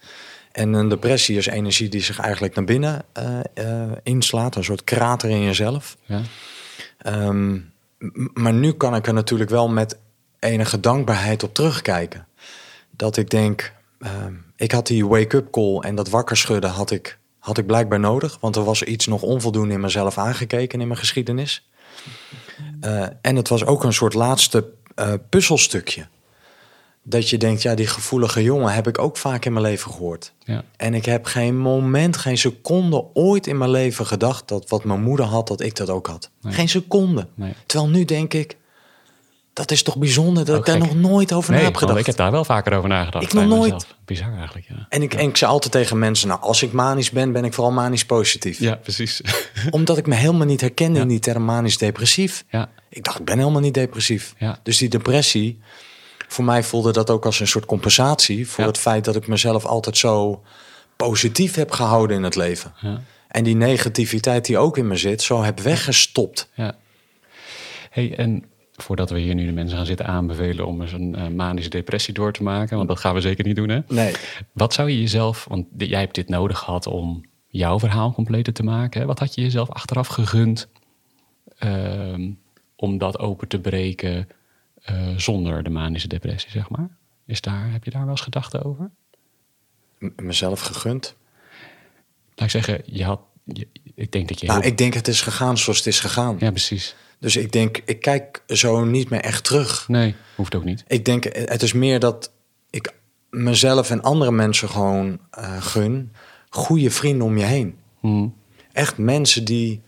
En een depressie is energie die zich eigenlijk naar binnen eh, eh, inslaat. Een soort krater in jezelf. ja, Ehm, maar nu kan ik er natuurlijk wel met enige dankbaarheid op terugkijken. Dat ik denk, ehm, ik had die wake-up call en dat wakker schudden had ik, had ik blijkbaar nodig. Want er was iets nog onvoldoende in mezelf aangekeken in mijn geschiedenis. Eh, en het was ook een soort laatste eh, puzzelstukje. Dat je denkt, ja, die gevoelige jongen heb ik ook vaak in mijn leven gehoord. ja, En ik heb geen moment, geen seconde ooit in mijn leven gedacht dat wat mijn moeder had, dat ik dat ook had. Nee. Geen seconde. nee, Terwijl nu denk ik, Dat is toch bijzonder dat Ook ik daar gek. nog nooit over na Nee, heb want gedacht. ik heb daar wel vaker over nagedacht. Ik nog nooit. mezelf. Bizar eigenlijk, ja. En ik, en ik zei altijd tegen mensen, nou, als ik manisch ben, ben ik vooral manisch positief. Ja, precies. Omdat ik me helemaal niet herkende Ja. in die term manisch depressief. ja, Ik dacht, ik ben helemaal niet depressief. Ja. Dus die depressie, voor mij voelde dat ook als een soort compensatie voor Ja. het feit dat ik mezelf altijd zo positief heb gehouden in het leven. ja, En die negativiteit die ook in me zit, zo heb weggestopt. ja. hey, en voordat we hier nu de mensen gaan zitten aanbevelen om eens een eh, manische depressie door te maken, want dat gaan we zeker niet doen, hè? Nee. Wat zou je jezelf, want jij hebt dit nodig gehad om jouw verhaal completer te maken. Hè? Wat had je jezelf achteraf gegund ehm, om dat open te breken eh, zonder de manische depressie, zeg maar? Is daar, heb je daar wel eens gedachten over? M- mezelf gegund. Laat ik zeggen, je had, ik denk dat je Nou, heel- ik denk het is gegaan zoals het is gegaan. Ja, precies. Dus ik denk, ik kijk zo niet meer echt terug. Nee, hoeft ook niet. Ik denk, het is meer dat ik mezelf en andere mensen gewoon eh, gun. Goede vrienden om je heen. Hm. Echt mensen die,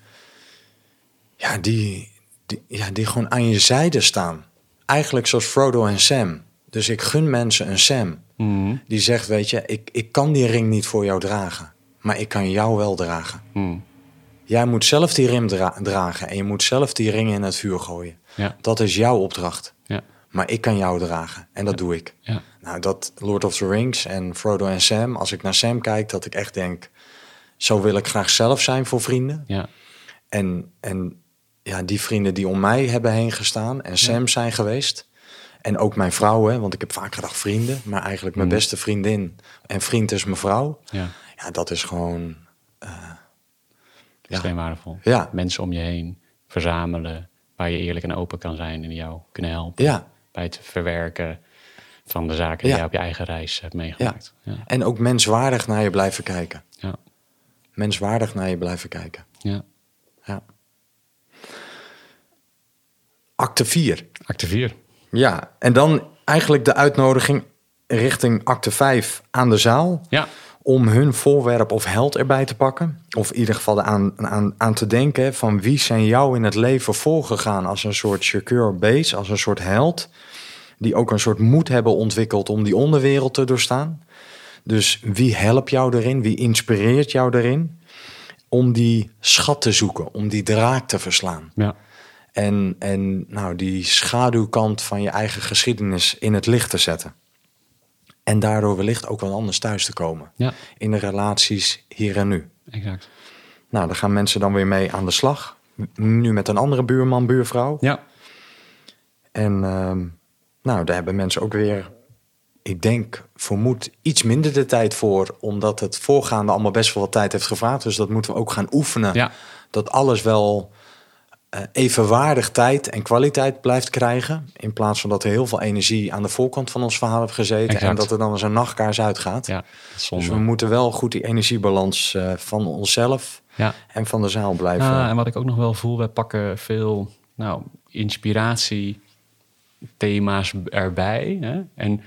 ja, die, die, ja, die gewoon aan je zijde staan. Eigenlijk zoals Frodo en Sam. Dus ik gun mensen een Sam. Hm. Die zegt, weet je, ik, ik kan die ring niet voor jou dragen. Maar ik kan jou wel dragen. Hm. Jij moet zelf die dra- dragen. En je moet zelf die ring in het vuur gooien. Ja, Dat is jouw opdracht. ja, Maar ik kan jou dragen. En dat doe ik. ja, Nou, dat Lord of the Rings en Frodo en Sam. Als ik naar Sam kijk, dat ik echt denk... Zo wil ik graag zelf zijn voor vrienden. ja, En, en ja, die vrienden die om mij hebben heen gestaan en Sam zijn geweest. En ook mijn vrouw, hè, want ik heb vaak gedacht vrienden. Maar eigenlijk mijn Mm. beste vriendin en vriend is mijn vrouw. Ja. Ja, dat is gewoon... Ja. Extreem waardevol. Ja. Mensen om je heen verzamelen waar je eerlijk en open kan zijn en die jou kunnen helpen. Ja, Bij het verwerken van de zaken die Ja. jij op je eigen reis hebt ja. meegemaakt. Ja, En ook menswaardig naar je blijven kijken. ja, Menswaardig naar je blijven kijken. ja. Ja. Acte 4. Acte 4. Ja, en dan eigenlijk de uitnodiging richting acte 5 aan de zaal. Ja, Om hun voorwerp of held erbij te pakken. Of in ieder geval aan, aan, aan te denken van wie zijn jou in het leven voorgegaan als een soort secure base, als een soort held. Die ook een soort moed hebben ontwikkeld om die onderwereld te doorstaan. Dus wie helpt jou erin? Wie inspireert jou erin? Om die schat te zoeken, om die draak te verslaan. ja, En, en nou, die schaduwkant van je eigen geschiedenis in het licht te zetten. En daardoor wellicht ook wel anders thuis te komen. ja, In de relaties hier en nu. exact. Nou, daar gaan mensen dan weer mee aan de slag. Nu met een andere buurman, buurvrouw. Ja, En ehm, nou, daar hebben mensen ook weer, ik denk, vermoed iets minder de tijd voor. Omdat het voorgaande allemaal best wel wat tijd heeft gevraagd. Dus dat moeten we ook gaan oefenen. ja, dat alles wel evenwaardig tijd en kwaliteit blijft krijgen. In plaats van dat er heel veel energie aan de voorkant van ons verhaal heeft gezeten. Exact. En dat er dan als een nachtkaars uitgaat. ja. Dus we moeten wel goed die energiebalans eh, van onszelf Ja. en van de zaal blijven. Ah, en wat ik ook nog wel voel, wij pakken veel nou, inspiratie, thema's erbij. Hè? En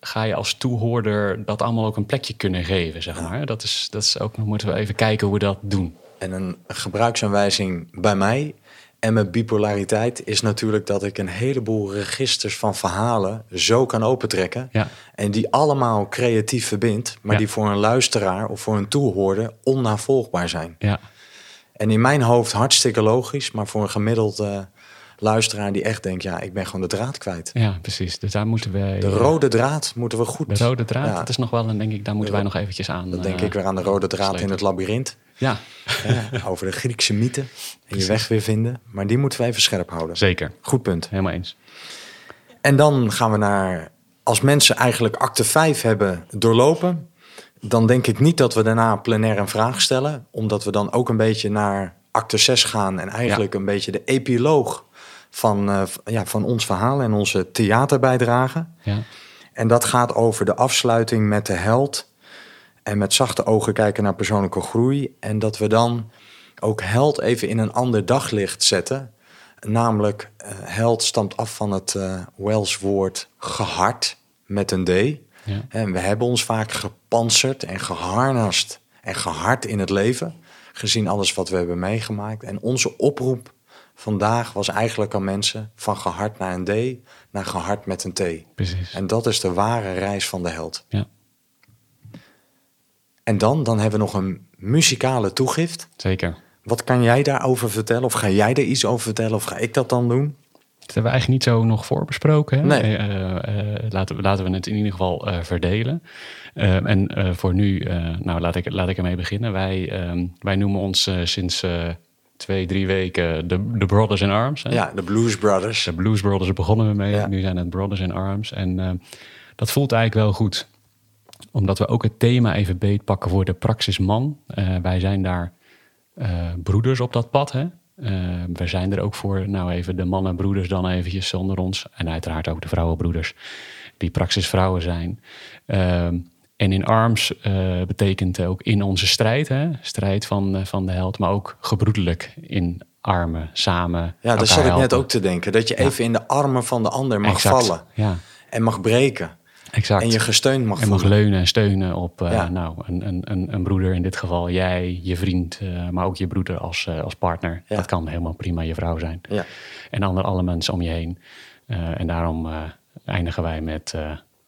ga je als toehoorder dat allemaal ook een plekje kunnen geven, zeg maar. Dat is, dat is ook nog, moeten we even kijken hoe we dat doen. En een gebruiksaanwijzing bij mij en mijn bipolariteit is natuurlijk dat ik een heleboel registers van verhalen zo kan opentrekken. Ja. En die allemaal creatief verbindt, maar Ja. die voor een luisteraar of voor een toehoorder onnavolgbaar zijn. Ja, En in mijn hoofd hartstikke logisch, maar voor een gemiddelde luisteraar die echt denkt, ja, ik ben gewoon de draad kwijt. ja precies. Dus daar moeten wij... De rode draad moeten we goed. De rode draad, Ja, dat is nog wel, en denk ik, daar moeten wij nog eventjes aan. dat denk eh, ik weer aan de rode draad in het labyrint. Ja, Ja, over de Griekse mythe en je weg weer vinden. Maar die moeten we even scherp houden. zeker. Goed punt. Helemaal eens. En dan gaan we naar, als mensen eigenlijk acte 5 hebben doorlopen, dan denk ik niet dat we daarna plenair een vraag stellen, omdat we dan ook een beetje naar acte 6 gaan en eigenlijk een beetje de epiloog van, eh, ja, van ons verhaal en onze theaterbijdrage. Ja, En dat gaat over de afsluiting met de held en met zachte ogen kijken naar persoonlijke groei. En dat we dan ook held even in een ander daglicht zetten. Namelijk, eh, held stamt af van het eh Welsh woord gehard met een D. Ja. En we hebben ons vaak gepantserd en geharnast en gehard in het leven. Gezien alles wat we hebben meegemaakt. En onze oproep vandaag was eigenlijk aan mensen van gehard naar een D naar gehard met een T. Precies. En dat is de ware reis van de held. Ja, En dan, dan hebben we nog een muzikale toegift. zeker. Wat kan jij daarover vertellen? Of ga jij er iets over vertellen? Of ga ik dat dan doen? Dat hebben we eigenlijk niet zo nog voorbesproken. Hè? Nee. Eh, eh, laten, we, laten we het in ieder geval eh, verdelen. Eh, en eh, voor nu, eh, nou laat ik, laat ik ermee beginnen. Wij, ehm, wij noemen ons eh, sinds eh, twee, drie weken de, de Brothers in Arms. Hè? Ja, de Blues Brothers. De Blues Brothers begonnen we mee. Ja. Nu zijn het Brothers in Arms. En eh, dat voelt eigenlijk wel goed. Omdat we ook het thema even beetpakken voor de Praxis Man. Eh, wij zijn daar eh, broeders op dat pad. Hè? We zijn er ook voor, nou even de mannenbroeders dan eventjes onder ons. En uiteraard ook de vrouwenbroeders die praxisvrouwen zijn. Ehm, en in arms eh, betekent ook in onze strijd, hè? strijd van, eh, van de held, maar ook gebroedelijk in armen, samen. Ja, daar elkaar zat ik net ook te denken. Dat je even in de armen van de ander mag Exact. vallen. Ja, En mag breken. exact. En je gesteund mag en mag voelen. leunen en steunen op eh, Ja. nou, een, een, een, een broeder, in dit geval jij, je vriend, maar ook je broeder als, als partner. Dat kan helemaal prima je vrouw zijn. Ja. En andere alle mensen om je heen. En daarom eindigen wij met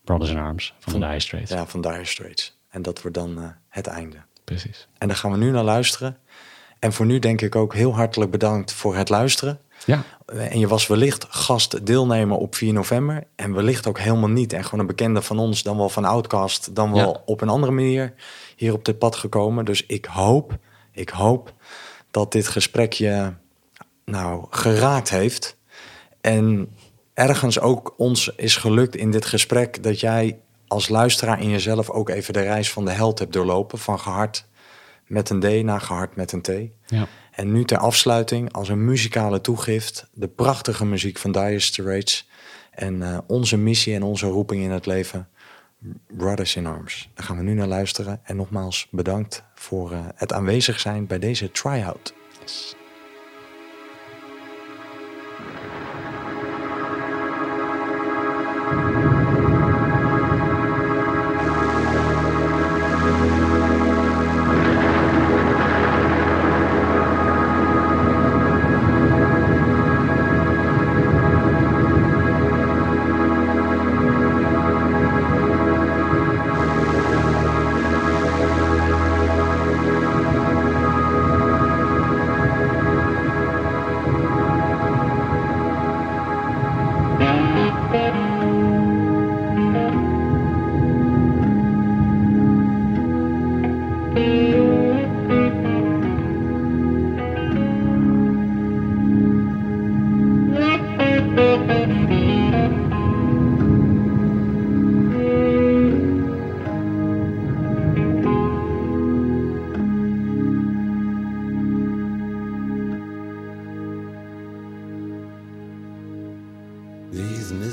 Brothers in Arms van de Dire Straits. ja, van Dire Straits. En dat wordt dan eh, het einde. Precies. En daar gaan we nu naar luisteren. En voor nu denk ik ook heel hartelijk bedankt voor het luisteren. Ja, Eh, En je was wellicht gast deelnemer op 4 november. En wellicht ook helemaal niet. En gewoon een bekende van ons, dan wel van Outcast, dan wel Ja. op een andere manier hier op dit pad gekomen. Dus ik hoop, ik hoop dat dit gesprek je nou geraakt heeft. En ergens ook ons is gelukt in dit gesprek dat jij als luisteraar in jezelf ook even de reis van de held hebt doorlopen. Van gehard met een D naar gehard met een T. ja. En nu ter afsluiting, als een muzikale toegift, de prachtige muziek van Dire Straits. En eh, onze missie en onze roeping in het leven, Brothers in Arms. Daar gaan we nu naar luisteren. En nogmaals bedankt voor eh, het aanwezig zijn bij deze try-out.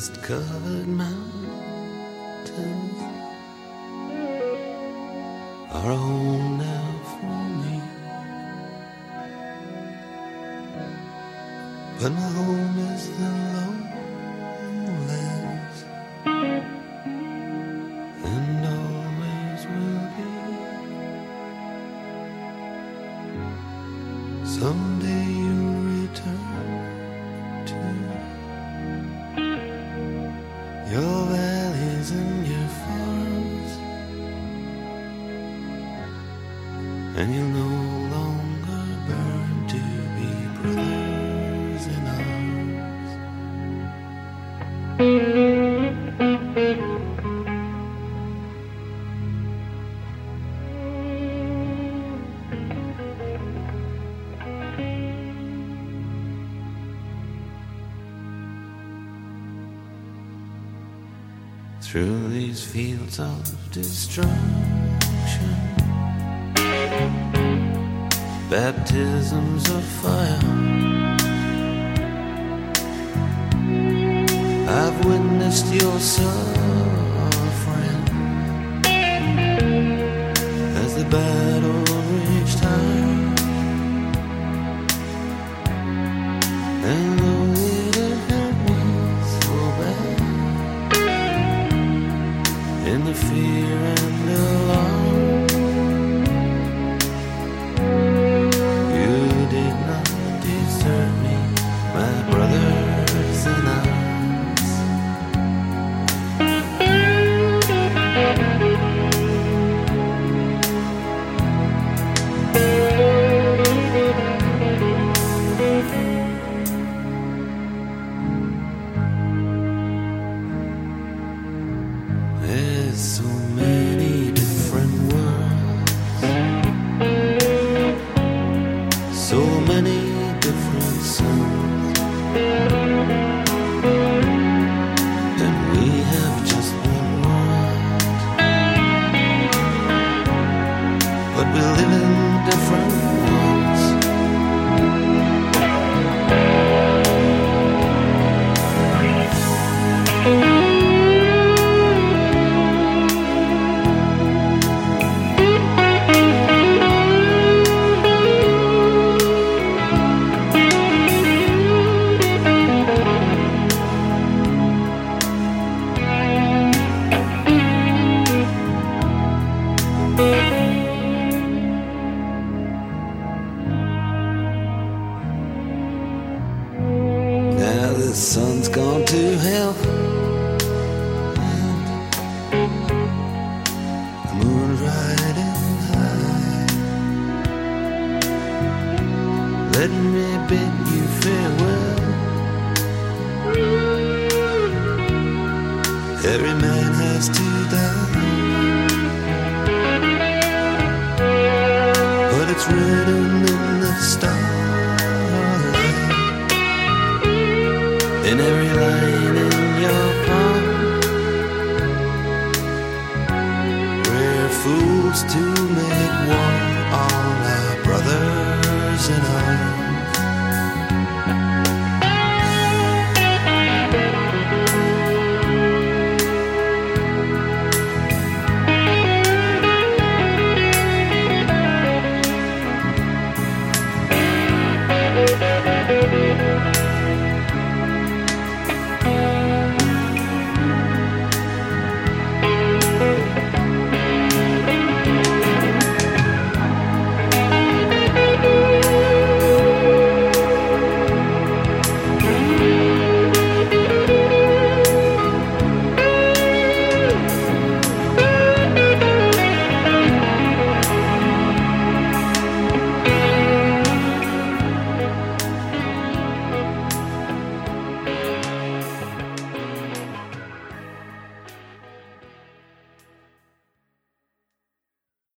Mist covered mountains are home now for me. But my home fields of destruction, baptisms of fire. I've witnessed your suffering